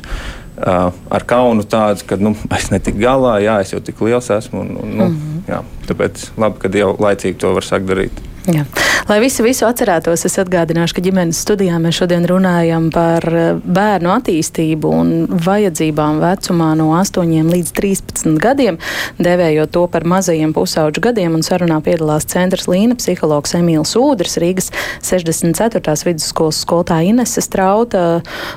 Uh, ar kaunu tādu, ka nu, es netiku galā, jā, es jau tik liels esmu. Un, un, nu, mm -hmm. jā, tāpēc labi, ka jau laicīgi to var sākt darīt. Jā. Lai visi visu atcerētos, es atgādināšu, ka ģimenes studijā mēs šodien runājam par eh, bērnu attīstību un vajadzībām vecumā no 8 līdz 13 gadiem, devējot to par mazajiem pusauģu gadiem, un sarunā piedalās centrs Līna psihologs Emīls Ūdrs, Rīgas 64. vidusskolas skolotāja Inese Strauta,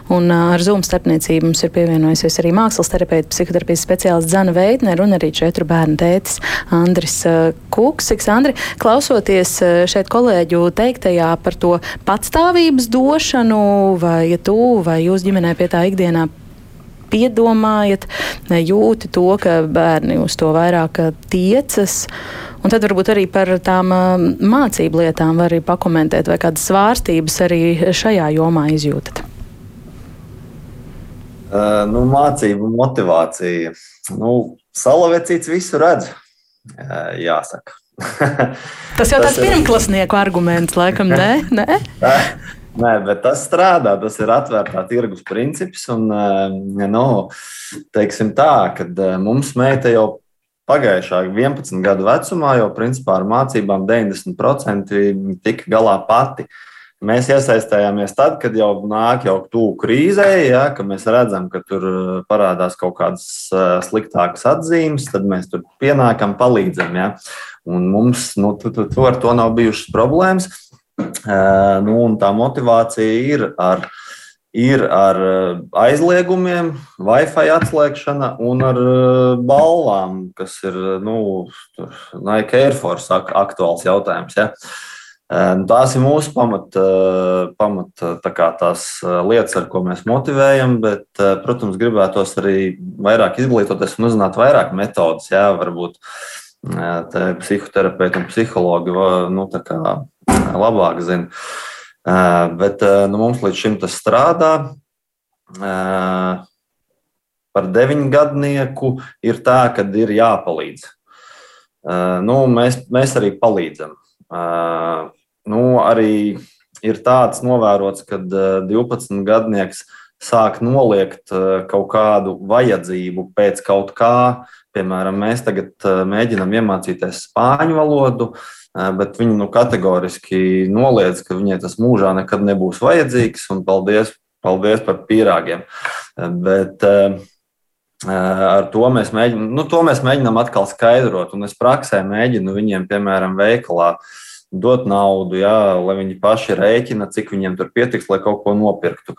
un eh, ar Zoom starpniecību mums ir pievienojusies arī mākslas terapeita, psihoterapijas speciālists Zana Veitner un arī četru bērnu tētis Andris eh, Kuksiks. Andri, klausoties šeit kolēģu teiktajā par to patstāvības došanu, vai ja tu vai jūs ģimenē pie tā ikdienā piedomājat, jūti to, ka bērni uz to vairāk tiecas. Un tad varbūt arī par tām mācību lietām var arī pakomentēt, vai kādas svārstības arī šajā jomā izjūtat. Uh, nu, mācību motivācija. Nu, Salavecīts visu redz, uh, jāsaka. Tas jau tāds ir... pirmklasnieku arguments, laikam, nē? nē? Nē, bet tas strādā. Tas ir atvērtā tirgus princips. Un, nu, teiksim tā, kad mums meita jau pagājušā 11 gadu vecumā jau principā ar mācībām 90% tika galā pati. Mēs iesaistījāmies tad, kad jau nāk jau tuvu krīzē, ja, kad mēs redzam, ka tur parādās kaut kādas sliktākas atzīmes, tad mēs tur pienākam, palīdzam. Ja. Un mums nu, tu, tu, tu ar to nav bijušas problēmas. Uh, nu, tā motivācija ir ar, ir ar aizliegumiem, Wi-Fi atslēgšana un ar balvām, kas ir nu, Nike Air Force aktuāls jautājums. Ja. Nu, tās ir mūsu pamata, pamat, tā tās lietas, ar ko mēs motivējam, bet, protams, gribētos arī vairāk izglītoties un uzzināt vairāk metodus. Jā, varbūt psihoterapeiti un psihologi nu, labāk zina. Bet nu, mums līdz šim tas strādā. Par deviņgadnieku ir tā, ka ir jāpalīdz. Nu, mēs, mēs arī palīdzam. Nu, arī ir tāds novērots, ka 12 gadnieks sāk noliegt kaut kādu vajadzību pēc kaut kā, Piemēram, mēs tagad eh, mēģinām iemācīties spāņu valodu, eh, bet viņi nu, kategoriski noliedz, ka viņai tas mūžā nekad nebūs vajadzīgs, un paldies, paldies par pīrāgiem. Eh, bet ar to mēs, mēģinām, nu, to mēs mēģinām atkal skaidrot, un es praksē mēģinu viņiem, piemēram, veikalā dot naudu, jā, lai viņi paši rēķina, cik viņiem tur pietiks, lai kaut ko nopirktu.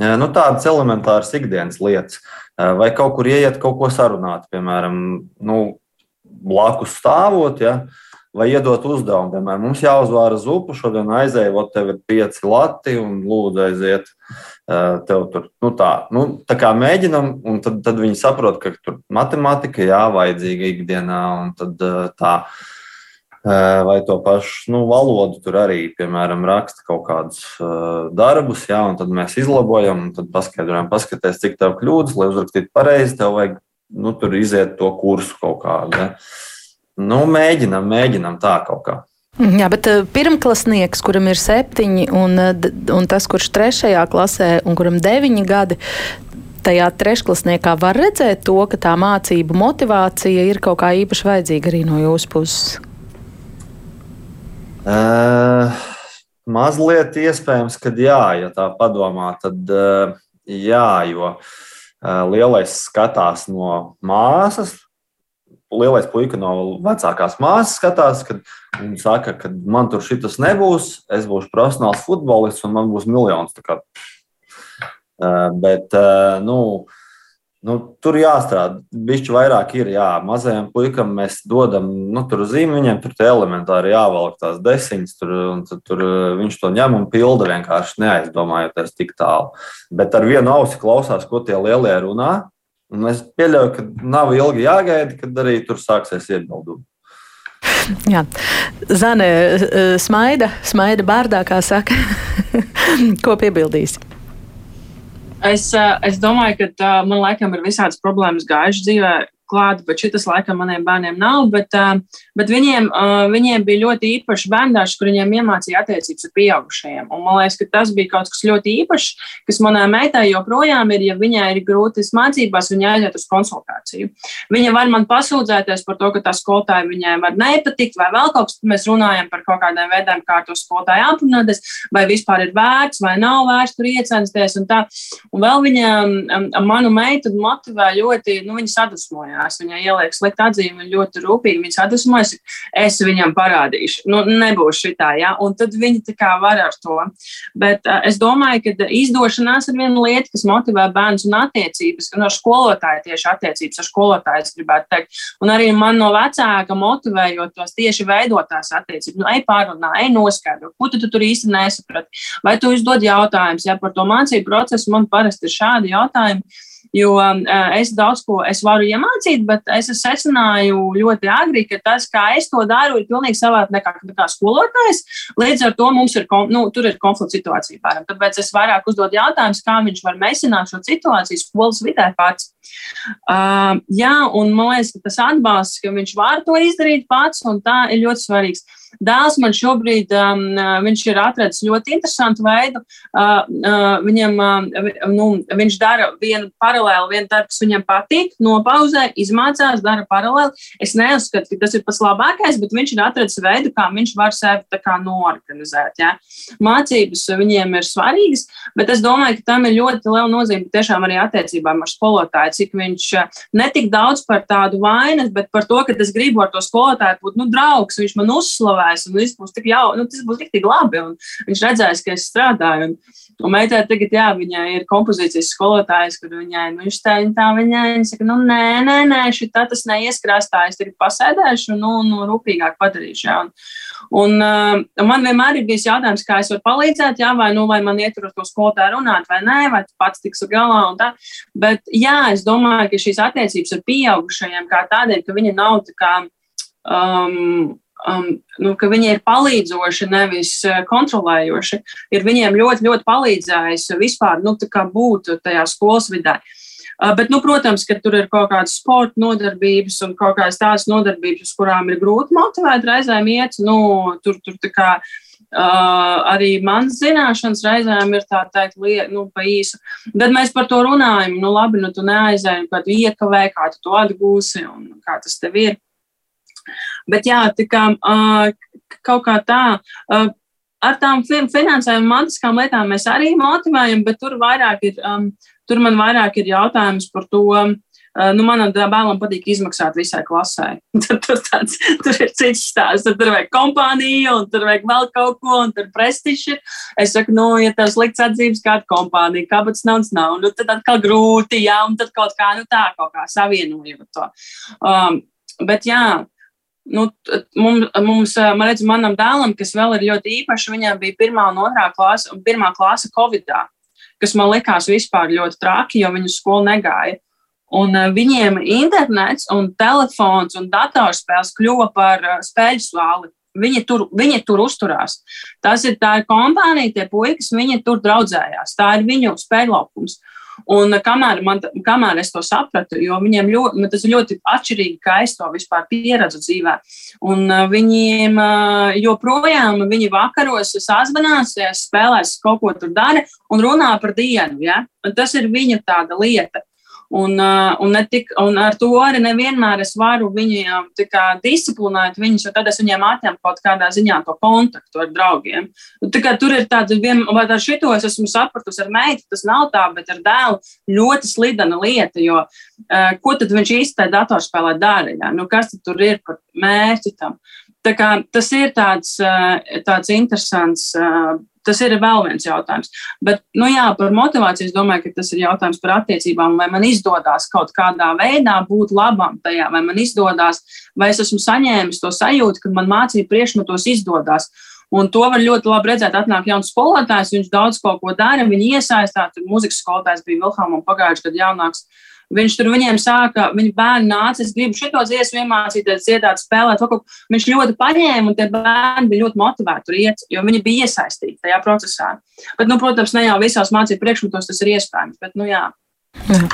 Nu, tādas elementāras ikdienas lietas. Vai kaut kur ieiet, kaut ko sarunāt, piemēram, nu, blakus stāvot. Ja? Vai iedot uzdevumu, piemēram, mums jāuzvāra zupa, šodien aizēja, ot, tev ir pieci lati un lūdzu aiziet. Tev tur nu tā, nu, tā kā mēģinam, un tad, tad viņi saprot, ka tur matemātika jāvajadzīga ikdienā, un tad tā vai to pašu nu, valodu. Tur arī, piemēram, raksta kaut kādus uh, darbus, jā, un tad mēs izlabojam, un tad paskaidrojam, paskaties, cik tev kļūdas, lai uzrakstītu pareizi. Tev vajag nu, tur iziet to kursu kaut kādu. Ja. Nu, mēģinam, mēģinam tā kaut kā. Mhm, jā, bet pirmklasnieks, kuram ir septiņi, un, un tas, kurš trešajā klasē, un kuram deviņi gadi, tajā trešklasniekā var redzēt to, ka tā mācību motivācija ir kaut kā īpaši vajadzīga arī no jūsu puses. Uh, mazliet iespējams, ka jā, ja tā padomā, tad uh, jā, jo uh, lielais skatās no māsas. Lielais puika no vecākās māsas skatās, kad viņa saka, ka man tur šis nebūs, es būšu profesionāls futbolists un man būs miljons. Uh, bet, nu, Nu, tur jāstrādā. Bišķi vairāk ir. Jā, mazajam puikam mēs dodam, nu, tur zīmi viņiem tur elementāri jāvelk tās desiņas, tur, un tur, tur viņš to ņem un pilda vienkārši neaizdomājoties tik tālu. Bet ar vienu ausi klausās, ko tie lielie runā. Un es pieļauju, ka nav ilgi jāgaida, kad arī tur sāksies iebildumi. Jā, Zane, smaida, smaida bārdā, kā saka. ko piebildīsi? Es, eh, es domāju, ka tā, man laikam ir visādas problēmas gājušas dzīvē, klāt, bet šis laikam maniem bērniem nav. Bet, bet viņiem, viņiem bija ļoti īpašs bērnās, kur viņiem iemācīja attiecības ar pieaugušajiem. Un man liekas, ka tas bija kaut kas ļoti īpašs, kas manai meitai joprojām ir, ja viņai ir grūtas mācībās, viņa aiziet uz konsultāciju. Viņa var man pasūdzēties par to, ka tā skolotāja viņai var nepatikt, vai vēl kaut kas, mēs runājam par kaut kādiem veidiem, kā to skolotāju aprunāties, vai vispār ir vērts vai nav vērts tur iecensties. Un, tā. un vēl viņa manu meitu motivē ļoti, nu, viņa sadusmojās. Viņai ieliek sliktu atzīmi, viņa ļoti rūpīgi viņa sadusmojas. Es viņam parādīšu, nu, nebūs šitā, ja? un tad viņi tā kā var ar to. Bet uh, es domāju, ka izdošanās ir viena lieta, kas motivē bērnus un attiecības, un ar skolotāju tieši attiecības ar skolotāju, es gribētu teikt. Un arī man no vecāka motivējot tos tieši veidotās attiecības. Nu, ej pārunā, ej noskaidro, ko tu, tu tur īsti nesaprati. Vai tu uzdod jautājumus, ja par to mācību procesu man parasti ir šādi jautājumi. Jo uh, es daudz ko es varu iemācīt, bet es secināju ļoti agri, ka tas, kā es to daru, ir pilnīgi savādāk nekā, nekā skolotājs. Līdz ar to mums ir, nu, ir konflikts situācija. Pāram. Tāpēc es vairāk uzdodu jautājumus, kā viņš var mēsināt šo situāciju skolas vidē pats. Uh, jā, un man liekas, ka tas atbalsts, ka viņš var to izdarīt pats, un tā ir ļoti svarīgs. Dēls man šobrīd um, viņš ir atradzis ļoti interesantu veidu. Uh, uh, viņam, uh, nu, viņš dara vienu paralēli, vienu darbu, kas viņam patīk, nopauzē, izmācās, dara paralēli. Es neuzskatu, ka tas ir pats labākais, bet viņš ir atradzis veidu, kā viņš var sevi noorganizēt. Ja? Mācības viņiem ir svarīgas, bet es domāju, ka tam ir ļoti liela nozīme tiešām arī attiecībām ar skolotāju, cik viņš ne tik daudz par tādu vainas, bet par to, ka es gribu ar to skolotāju būt nu, draugs, viņš man uzslavē uzslavēs, un viss būs tik jau, nu, tas būs tik labi. Un viņš redzēs, ka es strādāju. Un, un meitai tagad, jā, viņai ir kompozīcijas skolotājs, kur viņai, nu, viņš tā, tā viņai, viņa saka, nu, nē, nē, nē, šī tā tas neieskrāstā, es tagad pasēdēšu, nu, nu rūpīgāk padarīšu. Jā. Un, un uh, man vienmēr ir bijis jautājums, kā es varu palīdzēt, jā, vai, nu, vai man ietur uz to skolotāju runāt, vai nē, vai tu pats tiks galā un tā. Bet, jā, es domāju, ka šīs attiecības ar pieaugušajiem kā tādiem, ka viņi nav tā kā. Um, um, nu, ka viņi ir palīdzoši, nevis uh, kontrolējoši, ir viņiem ļoti, ļoti palīdzējis vispār nu, būt tajā skolas vidē. Uh, bet, nu, protams, ka tur ir kaut kādas sporta nodarbības un kaut kādas tādas nodarbības, kurām ir grūti motivēt reizēm iet. Nu, tur, tur kā, Uh, arī manas zināšanas reizēm ir tā teikt, liet, nu, pa īsu. Bet mēs par to runājam. Nu, labi, nu, tu neaizēji, tu iekavē, kā tu to atgūsi un kā tas tev ir. Bet jā, tā kā kaut kā tā. Ar tām finansējuma mantiskām lietām mēs arī motivējam, bet tur ir, um, tur man vairāk ir jautājums par to, Uh, nu, manam bērnam patīk izmaksāt visai klasē. tur, tur, tāds, tur ir cits stāsts. Tur, tur vajag kompāniju, un tur vajag vēl kaut ko, un tur prestiži. Es saku, nu, ja tev slikts atzīmes, kāda kompānija, kāpēc naudas nav, nu, tad atkal grūti, jā, un tad kaut kā, nu, tā kaut kā savienojot to. Um, bet jā, nu, mums, mums, man redz, manam dēlam, kas vēl ir ļoti īpašs, viņam bija pirmā un otrā klase, un pirmā klase Covidā, kas man likās vispār ļoti traki, jo viņu skolu negāja. Un viņiem internets, un telefons un datorspēles kļuva par spēļu svāli. Viņi tur, viņi tur uzturās. Tas ir tā ir kompānija, tie puikas, viņi tur draudzējās. Tā ir viņu spēļlaukums. Un kamēr, man, kamēr es to sapratu, jo viņiem ļoti, tas ir ļoti atšķirīgi, kā es to vispār pieredzu dzīvē. Un uh, viņiem uh, joprojām, viņi vakaros sazvanās, spēlēs kaut ko tur dara un runā par dienu. Ja? Un tas ir viņa tāda lieta. Un, un, tik, un ar to arī nevienmēr es varu viņiem disciplinēt viņus, jo tad es viņiem atņemu kaut kādā ziņā to kontaktu ar draugiem. Un, kā, tur ir tāda, vien, vai ar šito es esmu sapratusi ar meitu, tas nav tā, bet ar dēlu ļoti slidena lieta, jo uh, ko tad viņš īsti tajā datorspēlē dara? Ja? Nu, kas tur ir par mērķi tam? Tā kā, tas ir tāds, tāds interesants tas ir vēl viens jautājums. Bet, nu jā, par motivāciju es domāju, ka tas ir jautājums par attiecībām. Vai man izdodas kaut kādā veidā būt labam tajā, vai man izdodas, vai es esmu saņēmis to sajūtu, ka man mācību priekšmetos izdodas. Un to var ļoti labi redzēt. Atnāk jauns skolotājs, viņš daudz ko dara, viņa iesaistās. Mūzikas skolotājs bija Vilhelmam pagājušajā gadā jaunāks. Uh, Viņš tur viņiem sāka, viņa bērni nāca, es gribu šito dziesmu iemācīties, dziedāt, spēlēt. Viņš ļoti paņēma, un tie bērni bija ļoti motivēti tur iet, jo viņi bija iesaistīti tajā procesā. Bet, nu, protams, ne jau visās mācību priekšmetos tas ir iespējams, bet, nu, jā.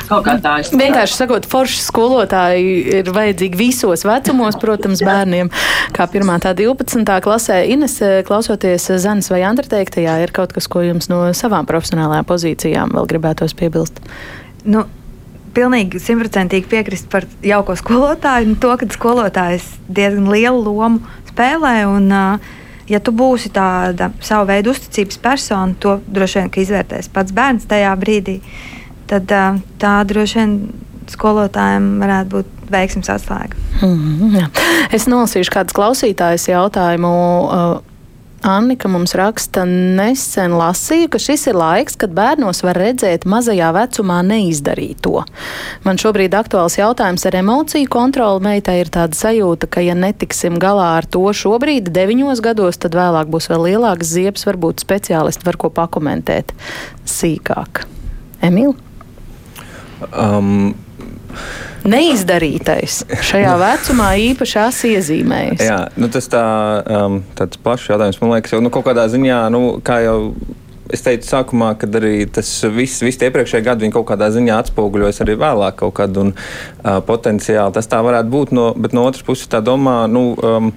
Kaut kā tā ir. Vienkārši sakot, forši skolotāji ir vajadzīgi visos vecumos, protams, bērniem. Kā 1. tā 12. klasē, Ines, klausoties Zanes vai Andra teiktajā, ir kaut kas, ko jums no savām profesionālajām pozīcijām vēl gribētos piebilst? Nu, pilnīgi simtprocentīgi piekrist par jauko skolotāju. Nu, to, ka skolotājs diezgan lielu lomu spēlē. Un, ja tu būsi tāda savu veidu uzticības persona, to droši vien izvērtēs pats bērns tajā brīdī. Tad tā droši vien skolotājiem varētu būt veiksmes atslēga. Mm -hmm, es nolasīšu kādas klausītājas jautājumu. Uh, Annika mums raksta, nesen lasīju, ka šis ir laiks, kad bērnos var redzēt mazajā vecumā neizdarīto. Man šobrīd aktuāls jautājums ar emociju kontroli. Meitai ir tāda sajūta, ka ja netiksim galā ar to šobrīd, deviņos gados, tad vēlāk būs vēl lielāks ziepes, varbūt speciālisti var ko pakomentēt sīkāk. Emīl? Um, neizdarītais šajā vecumā īpaši iezīmējas? Jā, nu tas tā, um, tāds plašs jautājums. Man liekas, jau nu, kaut kādā ziņā, nu, kā jau es teicu sākumā, kad arī tas viss, viss iepriekšējie gadi kaut kādā ziņā atspoguļojas arī vēlāk kaut kad un uh, potenciāli tas tā varētu būt. No, bet no otras puses tā domā, nu. Um,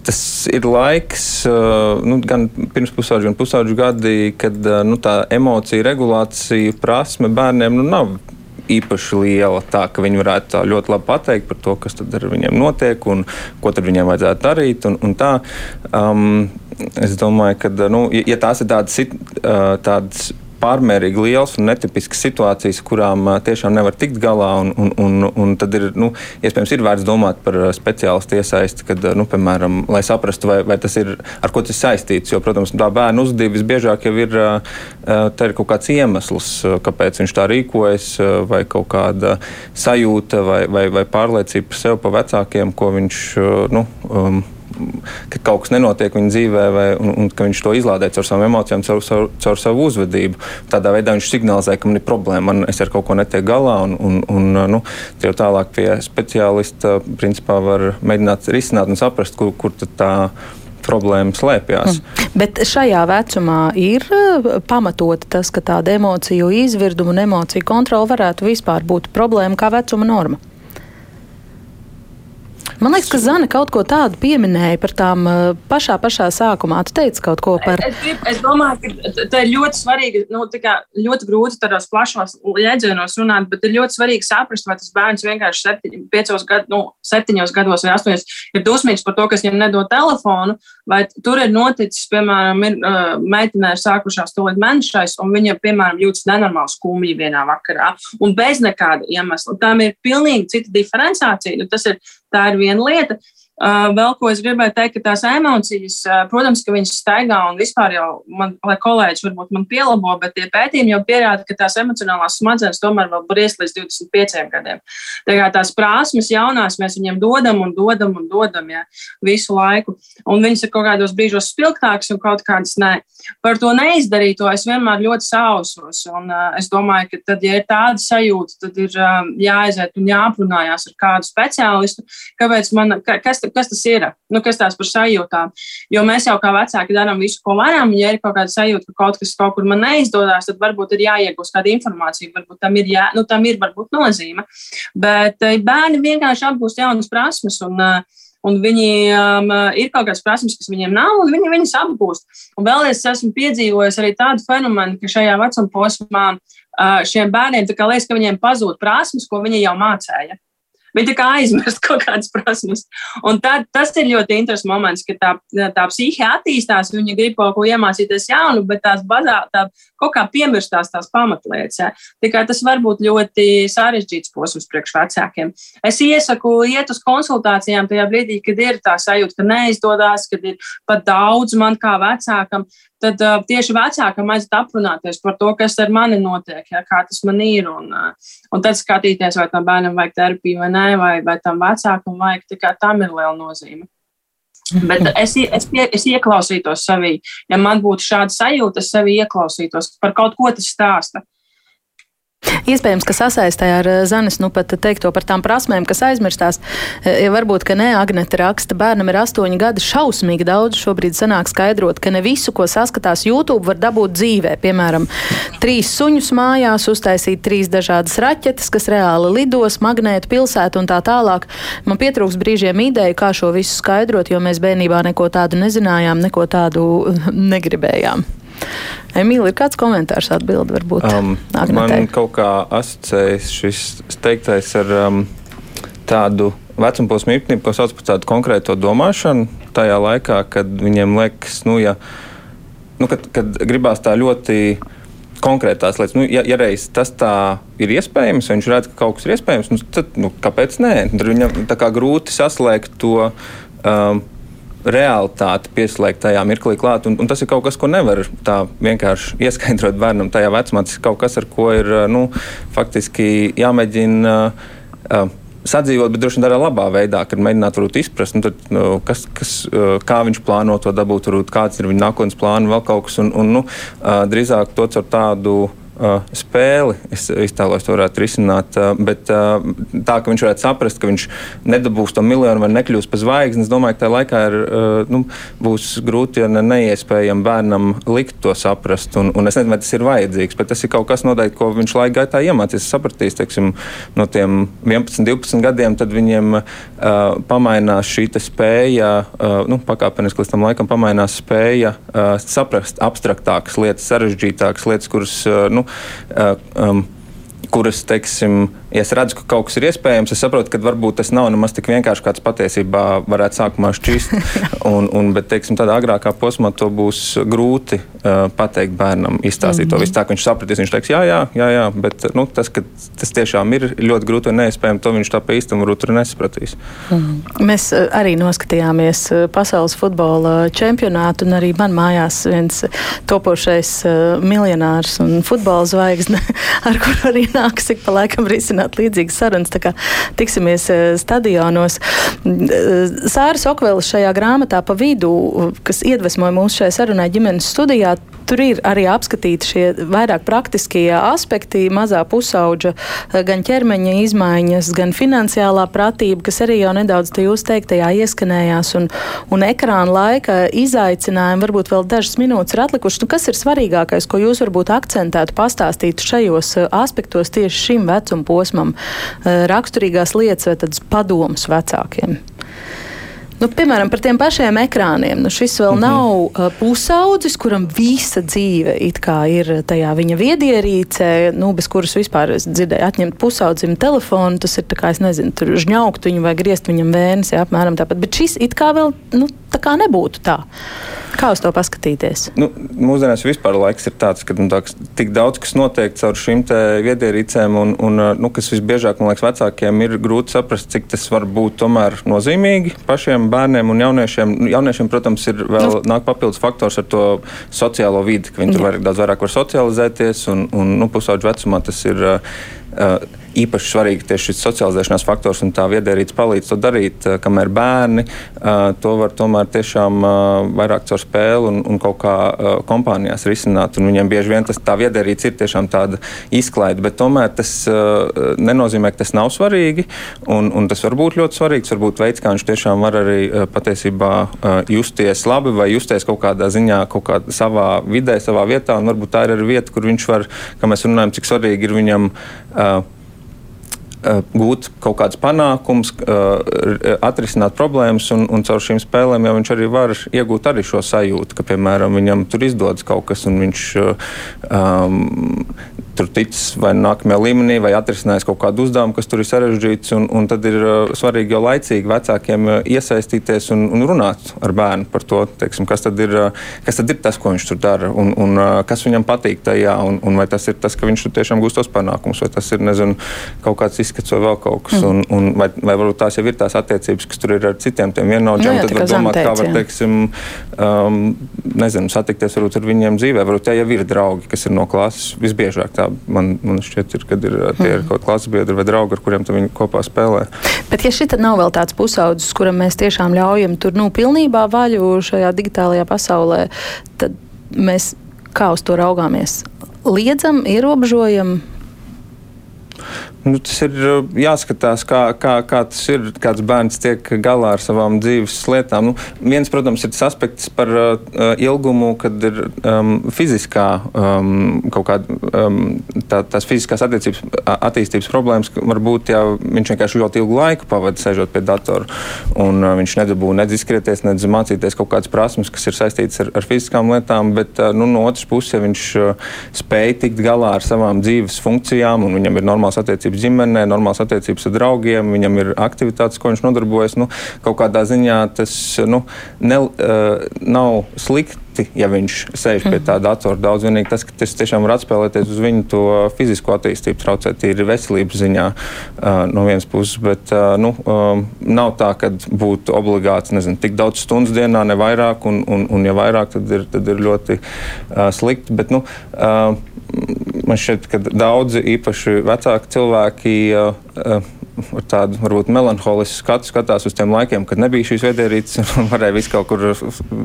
Tas ir laiks, uh, nu, gan pirms pusauģa, gan pusauģa gadi, kad uh, nu, tā emocija regulācija prasme bērniem nu, nav īpaši liela, tā ka viņi varētu ļoti labi pateikt par to, kas ar viņiem notiek un ko viņiem vajadzētu darīt. Un, un tā, um, es domāju, ka nu, ja tās ir tādas, tādas pārmērīgi liels un netipisks situācijas, kurām tiešām nevar tikt galā. Un, un, un, un tad ir, nu, iespējams, ir vērts domāt par speciālistu iesaisti, kad, nu, piemēram, lai saprastu, vai, vai tas ir ar ko tas saistīts. Jo, protams, tā bērnu uzvedība visbiežāk jau ir, ir kaut kāds iemesls, kāpēc viņš tā rīkojas, vai kaut kāda sajūta vai, vai, vai pārliecība par sevi, par vecākiem, ko viņš. Nu, um, ka kaut kas nenotiek viņa dzīvē, vai, un, un ka viņš to izlādē caur savām emocijām, caur, caur, caur savu uzvedību. Tādā veidā viņš signalizē, ka man ir problēma, man es ar kaut ko netiek galā, un, un, un nu, jau tālāk pie speciālista principā var mēģināt risināt un saprast, kur, kur tā problēma slēpjas. Mm. Bet šajā vecumā ir eh, pamatoti tas, ka tāda emociju izvirduma un emociju kontrola varētu vispār būt problēma kā vecuma norma. Man liekas, ka Zana kaut ko tādu pieminēja par tām uh, pašā, pašā sākumā. Tu teici kaut ko par. Es, es, es domāju, ka tā ir ļoti svarīgi, nu, ļoti grūti tādos plašos jēdzienos runāt, bet ir ļoti svarīgi saprast, vai tas bērns vienkārši septiņ, piecos gad, nu, septiņos gados vai astoņos ir dusmīgs par to, kas viņam nedod telefonu, vai tur ir noticis, piemēram, ir uh, meitenē sākušās to līdz mēnešais, un viņa, piemēram, jūtas nenormāli skumji vienā vakarā, un bez nekāda iemesla. Tām ir pilnīgi cita diferenciācija. Nu, tas ir Tā ir viena lieta. Uh, vēl ko es gribēju teikt, ka tās emocijas, uh, protams, ka viņas staigā un vispār jau, man, lai kolēģis varbūt man pielabo, bet tie pētījumi jau pierāda, ka tās emocionālās smadzenes tomēr vēl briest līdz 25 gadiem. Tā kā tās prasmes jaunās mēs viņiem dodam un dodam un dodam ja, visu laiku. Un viņas ir kaut kādos brīžos spilgtākas un kaut kādas nē. Par to neizdarīto es vienmēr ļoti sausos. Un, uh, es domāju, ka tad, ja ir tāda sajūta, tad ir uh, jāaiziet un jāaprunājās ar kādu speciālistu, kāpēc man, ka, kas, kas tas ir, nu, kas tās par sajūtām. Jo mēs jau kā vecāki darām visu, ko varam. Ja ir kaut kāda sajūta, ka kaut kas kaut kur man neizdodas, tad varbūt ir jāiegūst kāda informācija, varbūt tam ir, jā, nu, tam ir varbūt nozīme. Bet eh, bērni vienkārši apgūst jaunas prasmes. Un, uh, un viņiem um, ir kaut kādas prasības, kas viņiem nav, un viņi viņas apgūst. Un vēl es esmu piedzīvojis arī tādu fenomenu, ka šajā vecuma posmā uh, šiem bērniem liekas, ka viņiem pazūd prasības, ko viņi jau mācīja. Viņi tā kā aizmirst kaut kādas prasmes. Un tā, tas ir ļoti interesants moments, ka tā, tā psihe attīstās, viņi grib kaut ko iemācīties jaunu, bet tās bazā, tā, kaut kā piemirstās tās pamatlietas. Ja. Tikai tas var būt ļoti sarežģīts posms priekš vecākiem. Es iesaku iet uz konsultācijām tajā brīdī, kad ir tā sajūta, ka neizdodas, kad ir pat daudz man kā vecākam tad uh, tieši vecākam aiziet aprunāties par to, kas ar mani notiek, ja, kā tas man ir. Un, uh, un tad skatīties, vai tam bērnam vajag terapiju vai nē, vai, vai tam vecākam vajag, tikai tam ir liela nozīme. Bet es, es, pie, es ieklausītos sevī. Ja man būtu šāda sajūta, es sevī ieklausītos par kaut ko tas stāsta. Iespējams, ka sasaistē ar eh, Zanes nu pat teikto par tām prasmēm, kas aizmirstās. Eh, varbūt, ka ne Agnete raksta, bērnam ir astoņi gadi, šausmīgi daudz šobrīd sanāk skaidrot, ka ne visu, ko saskatās YouTube, var dabūt dzīvē. Piemēram, trīs suņus mājās, uztaisīt trīs dažādas raķetes, kas reāli lidos, magnētu pilsētu un tā tālāk. Man pietrūks brīžiem ideju, kā šo visu skaidrot, jo mēs bērnībā neko tādu nezinājām, neko tādu negribējām. Emīlija, ir kāds komentārs atbildi varbūt? Um, man kaut kā asociējas šis teiktais ar um, tādu vecumposmu īpatnību, ko sauc par tādu konkrēto domāšanu tajā laikā, kad viņiem liekas, nu, ja, nu, kad, kad gribās tā ļoti konkrētās lietas. Nu, ja, ja reiz tas tā ir iespējams, vai viņš redz, ka kaut kas ir iespējams, nu, tad nu, kāpēc nē? Tad viņam tā kā grūti saslēgt to. Um, realitāti pieslēgt tajā mirklī klāt. Un, un tas ir kaut kas, ko nevar tā vienkārši ieskaidrot bērnam tajā vecumā. Tas ir kaut kas, ar ko ir nu, faktiski jāmēģina. Uh, Sadzīvot, bet droši vien tādā labā veidā, kad mēģināt varbūt, izprast, nu, tad, nu, kas, kas, kā viņš plāno to dabūt, varbūt, kāds ir viņa nākotnes plāns, vēl kaut kas. Un, un, nu, drīzāk to caur tādu uh, spēli. Es iztēlojos, to varētu risināt. Uh, bet uh, tā, ka viņš varētu saprast, ka viņš nedabūs to miljonu vai nekļūs par zvaigzni, es domāju, ka tajā laikā ir, uh, nu, būs grūti, ja ne neiespējami bērnam likt to saprast. Un, un es nezinu, vai tas ir vajadzīgs, bet tas ir kaut kas noteikti, ko viņš laika gaitā iemācīs. Sapratīs, teiksim, no tiem 11, 12 gadiem, tad viņiem uh, pamainās šī spēja, uh, nu, pakāpeniski līdz tam laikam pamainās spēja uh, saprast abstraktākas lietas, sarežģītākas lietas, kuras uh, nu, Uh, kuras, teiksim, ja es redzu, ka kaut kas ir iespējams, es saprotu, ka varbūt tas nav nemaz tik vienkārši, kāds patiesībā varētu sākumā šķist. un, un, bet, teiksim, tādā agrākā posmā to būs grūti uh, pateikt bērnam, izstāstīt mm -hmm. to mhm. visu tā, ka viņš sapratīs. Viņš teiks, jā, jā, jā, jā bet nu, tas, ka tas tiešām ir ļoti grūti un neiespējami, to viņš tā pa īstam varbūt tur nesapratīs. Mm -hmm. Mēs uh, arī noskatījāmies uh, pasaules futbola čempionātu, un arī man mājās viens topošais uh, miljonārs un futbola zvaigzne, ar kuru arī nāks ik pa laikam risināt līdzīgas sarunas. Tā kā tiksimies eh, stadionos. Eh, Sāra Sokvēlis šajā grāmatā pa vidu, kas iedvesmoja mūs šajā sarunā ģimenes studijā, tur ir arī apskatīti šie vairāk praktiskie aspekti, mazā pusauģa, eh, gan ķermeņa izmaiņas, gan finansiālā pratība, kas arī jau nedaudz te jūs teiktajā ieskanējās, un, un ekrāna laika izaicinājumi varbūt vēl dažas minūtes ir atlikušas. Nu, kas ir svarīgākais, ko jūs varbūt akcentētu, pastāstītu šajos aspektos? tieši šim vecuma posmam eh, raksturīgās lietas vai tādas padomas vecākiem? Nu, piemēram, par tiem pašiem ekrāniem. Nu, šis vēl mm -hmm. nav uh, pusaudzis, kuram visa dzīve ir tajā viņa viedierīcē, nu, bez kuras vispār dzirdēju, atņemt pusaudzim telefonu. Tas ir kā, nezinu, tur žņaukt viņu vai griezt viņam vēnes, jā, apmēram tāpat. Bet šis it kā vēl nu, tā kā nebūtu tā. Kā uz to paskatīties? Nu, mūsdienās vispār laiks ir tāds, ka nu, tā, tik daudz kas notiek caur šīm viedierīcēm, un, un nu, kas visbiežāk man liekas vecākiem ir grūti saprast, cik tas var būt tomēr nozīmīgi pašiem bērniem un jauniešiem. Nu, jauniešiem, protams, ir vēl nu. nāk papildus faktors ar to sociālo vidi, ka viņi tur var, daudz vairāk var socializēties, un, un nu, pusauģu vecumā tas ir. Uh, īpaši svarīgi tieši šis socializēšanās faktors un tā viedierīce palīdz to darīt, kamēr bērni to var tomēr tiešām vairāk caur spēli un, un kaut kā kompānijās risināt. Un viņiem bieži vien tas tā viedierīce ir tiešām tāda izklaide, bet tomēr tas nenozīmē, ka tas nav svarīgi un, un tas var būt ļoti svarīgs. Varbūt veids, kā viņš tiešām var arī patiesībā justies labi vai justies kaut kādā ziņā, kaut kādā savā vidē, savā vietā. Un varbūt tā ir arī vieta, kur viņš var, kā mēs runājam, cik svarīgi ir viņam. Uh, gūt kaut kādus panākumus, eh, atrisināt problēmas, un, un caur šīm spēlēm jau viņš arī var iegūt arī šo sajūtu, ka, piemēram, viņam tur izdodas kaut kas, un viņš um, tur ticis vai nākamajā līmenī, vai atrisinājis kaut kādu uzdevumu, kas tur ir sarežģīts. Un, un tad ir uh, svarīgi jau laicīgi vecākiem uh, iesaistīties un, un runāt ar bērnu par to, teiksim, kas, tad ir, uh, kas tad ir tas, ko viņš tur dara, un, un kas viņam patīk tajā, un, un vai tas ir tas, ka viņš tur tiešām gūst tos panākumus, vai tas ir nezinu, kaut kāds izskats vai vēl kaut kas. Mm. Un, un vai, vai varbūt tās jau ir tās attiecības, kas tur ir ar citiem tiem vienaudžiem, nu, tad var domāt, teic, kā var, teiksim, um, nezinu, satikties ar viņiem dzīvē. Varbūt tie jau ir draugi, kas ir no klases visbiežāk tā man, man šķiet, ir, kad ir tie ir kaut kādi klases biedri vai draugi, ar kuriem viņi kopā spēlē. Bet, ja šī nav vēl tāds pusaudzis, kuram mēs tiešām ļaujam tur nu, pilnībā vaļu šajā digitālajā pasaulē, tad mēs kā uz to raugāmies? Liedzam, ierobežojam, Nu, tas ir uh, jāskatās, kā, kā, kā tas ir, kāds bērns tiek galā ar savām dzīves lietām. Nu, viens, protams, ir tas aspekts par uh, uh ilgumu, kad ir um, fiziskā um, kaut kāda um, tā, tās fiziskās attīstības problēmas. Varbūt ja viņš vienkārši ļoti ilgu laiku pavadīja sēžot pie datora, un uh, viņš nedabūja nedz izskrieties, nedz mācīties kaut kādas prasmes, kas ir saistītas ar, ar fiziskām lietām. Bet uh, nu, no otras puses, ja viņš uh, spēj tikt galā ar savām dzīves funkcijām un viņam ir normāls attiecības ģimenē, normālas attiecības ar draugiem, viņam ir aktivitātes, ko viņš nodarbojas. Nu, kaut kādā ziņā tas nu, ne, uh, nav slikti ja viņš sēž pie tā datora. Daudz vienīgi tas, ka tas tiešām var atspēlēties uz viņu to fizisko attīstību, traucēt tīri veselības ziņā uh, no vienas puses. Bet uh, nu, um, nav tā, ka būtu obligāti nezinu, tik daudz stundu dienā, ne vairāk, un, un, un ja vairāk, tad ir, tad ir ļoti uh, slikti. Bet, nu, uh, man šķiet, ka daudzi īpaši vecāki cilvēki. Uh, uh, ar tādu varbūt melanholisku skatu skatās uz tiem laikiem, kad nebija šīs viedierīces un varēja visu kaut kur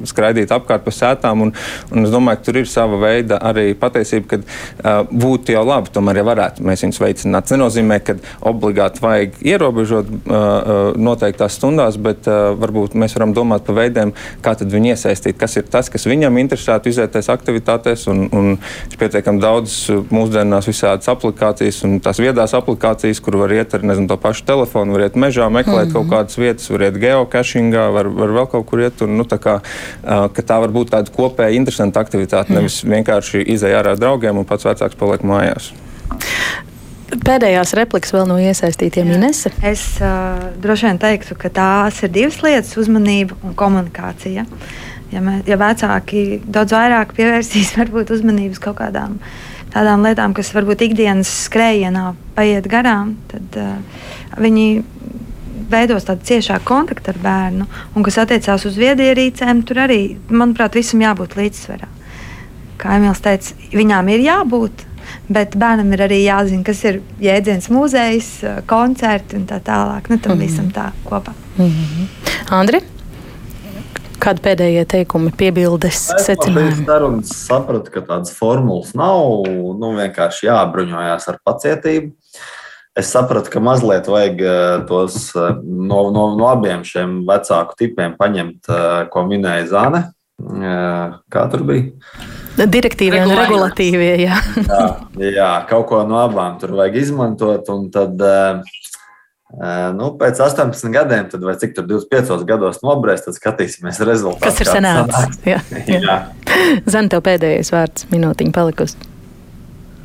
skraidīt apkārt pa sētām. Un, un es domāju, ka tur ir sava veida arī patiesība, ka uh, būtu jau labi, tomēr, ja varētu mēs viņus veicināt. Tas nenozīmē, ka obligāti vajag ierobežot uh, noteiktās stundās, bet uh, varbūt mēs varam domāt par veidiem, kā tad viņu iesaistīt, kas ir tas, kas viņam interesētu izvērtēs aktivitātēs. Un, un ir pietiekami daudz mūsdienās visādas aplikācijas un tās viedās aplikācijas, kur var iet ar nezinu, to pašu telefonu, var iet mežā, meklēt mm -hmm. kaut mhm. kādas vietas, var iet geocachingā, var, var vēl kaut kur iet. Un, nu, tā, kā, tā var būt tāda kopēja interesanta aktivitāte, mm. nevis vienkārši izēja ārā ar draugiem un pats vecāks paliek mājās. Pēdējās replikas vēl no iesaistītiem Inese. Es uh, droši vien teiktu, ka tās ir divas lietas - uzmanība un komunikācija. Ja, mē, ja vecāki daudz vairāk pievērsīs varbūt uzmanības kaut kādām tādām lietām, kas varbūt ikdienas skrējienā paiet garām, tad uh, viņi veidos tādu ciešāku kontaktu ar bērnu. Un kas attiecās uz viedierīcēm, tur arī, manuprāt, visam jābūt līdzsvarā. Kā Emīls teica, viņām ir jābūt. Bet bērnam ir arī jāzina, kas ir jēdziens muzejs, koncerti un tā tālāk. Nu, tam mm -hmm. visam tā kopā. Mm -hmm. Andri? Kādi pēdējie teikumi, piebildes, secinājumi? Es sapratu, ka tādas formulas nav. Nu, vienkārši jābruņojas ar pacietību. Es sapratu, ka mazliet vajag eh, tos eh, no, no, no abiem šiem vecāku tipiem paņemt, eh, ko minēja Zāne. Kā tur bija? Direktīvie un regulatīvie. Jā. jā, jā, kaut ko no abām tur vajag izmantot. Un tad, nu, pēc 18 gadiem, tad, vai cik tur 25 gados nobrēs, tad skatīsimies rezultātu. Kas ir sanācis? Jā, jā. jā. Zan, tev pēdējais vārds minūtiņa palikusi.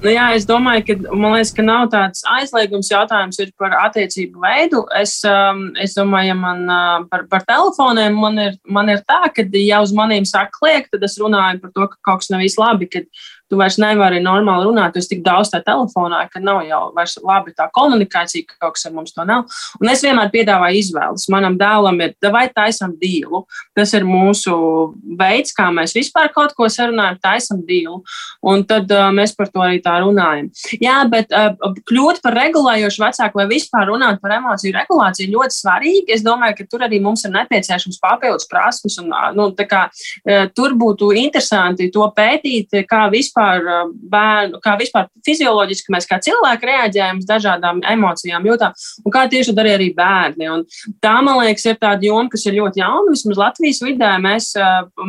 Nu, jā, es domāju, ka, liekas, ka nav tāds aizliegums jautājums par attiecību veidu. Es, um, es domāju, ja man uh, par, par telefoniem man ir, man ir tā, ka, ja uz maniem sāk kliegt, tad es runāju par to, ka kaut kas nav īsti labi. Kad, tu vairs nevari normāli runāt, tu esi tik daudz tajā telefonā, ka nav jau vairs labi tā komunikācija, ka kaut kas ar mums to nav. Un es vienmēr piedāvāju izvēles. Manam dēlam ir, vai taisam dīlu. Tas ir mūsu veids, kā mēs vispār kaut ko sarunājam, taisam dīlu. Un tad uh, mēs par to arī tā runājam. Jā, bet uh, kļūt par regulējošu vecāku vai vispār runāt par emociju regulāciju ir ļoti svarīgi. Es domāju, ka tur arī mums ir nepieciešams papildus prasmes. Un, uh, nu, kā, uh, tur būtu interesanti to pētīt, kā vispār vispār bērnu, kā vispār fizioloģiski mēs kā cilvēki reaģējam uz dažādām emocijām, jūtām, un kā tieši darīja arī bērni. Un tā, man liekas, ir tāda joma, kas ir ļoti jauna. Vismaz Latvijas vidē mēs,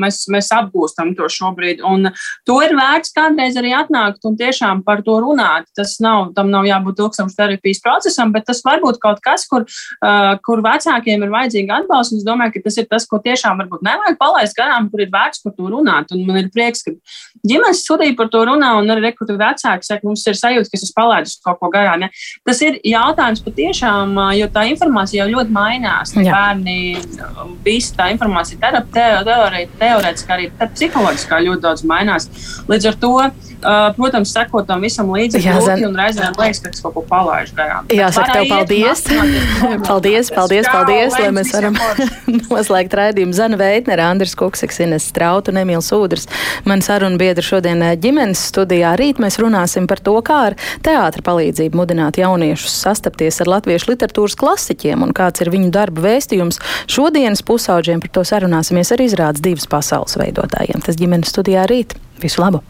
mēs, mēs apgūstam to šobrīd. Un to ir vērts kādreiz arī atnākt un tiešām par to runāt. Tas nav, tam nav jābūt ilgstošam terapijas procesam, bet tas var būt kaut kas, kur, uh, kur vecākiem ir vajadzīga atbalsts. Es domāju, ka tas ir tas, ko tiešām varbūt nevajag palaist garām, kur ir vērts par to runāt. Un man ir prieks, ka ģimenes studija par to runā, un arī rekrutē vecāki saka, mums ir sajūta, ka es palaidu kaut ko garām. Ja? Tas ir jautājums patiešām, jo tā informācija jau ļoti mainās. Jā. Bērni, visa tā informācija teorētiski arī psiholoģiski ļoti daudz mainās. Līdz ar to Uh, protams, sekot tam visam līdzi, Jā, zin... un reizēm liekas, ka es kaut ko palaidu garām. Jā, saka tev paldies. paldies, paldies, paldies, lai mēs varam noslēgt raidījumu. Zana Veitnera, Andris Kuksiks, Ines Strauta un Emīls Ūdrs. Man saruna biedra šodien uh, ģimenes studijā. Rīt mēs runāsim par to, kā ar teātra palīdzību mudināt jauniešus sastapties ar latviešu literatūras klasiķiem un kāds ir viņu darba vēstījums. Šodienas pusauģiem par to sarunāsimies ar izrādes divas pasaules veidotājiem. Tas ģimenes studijā rīt. Visu labu!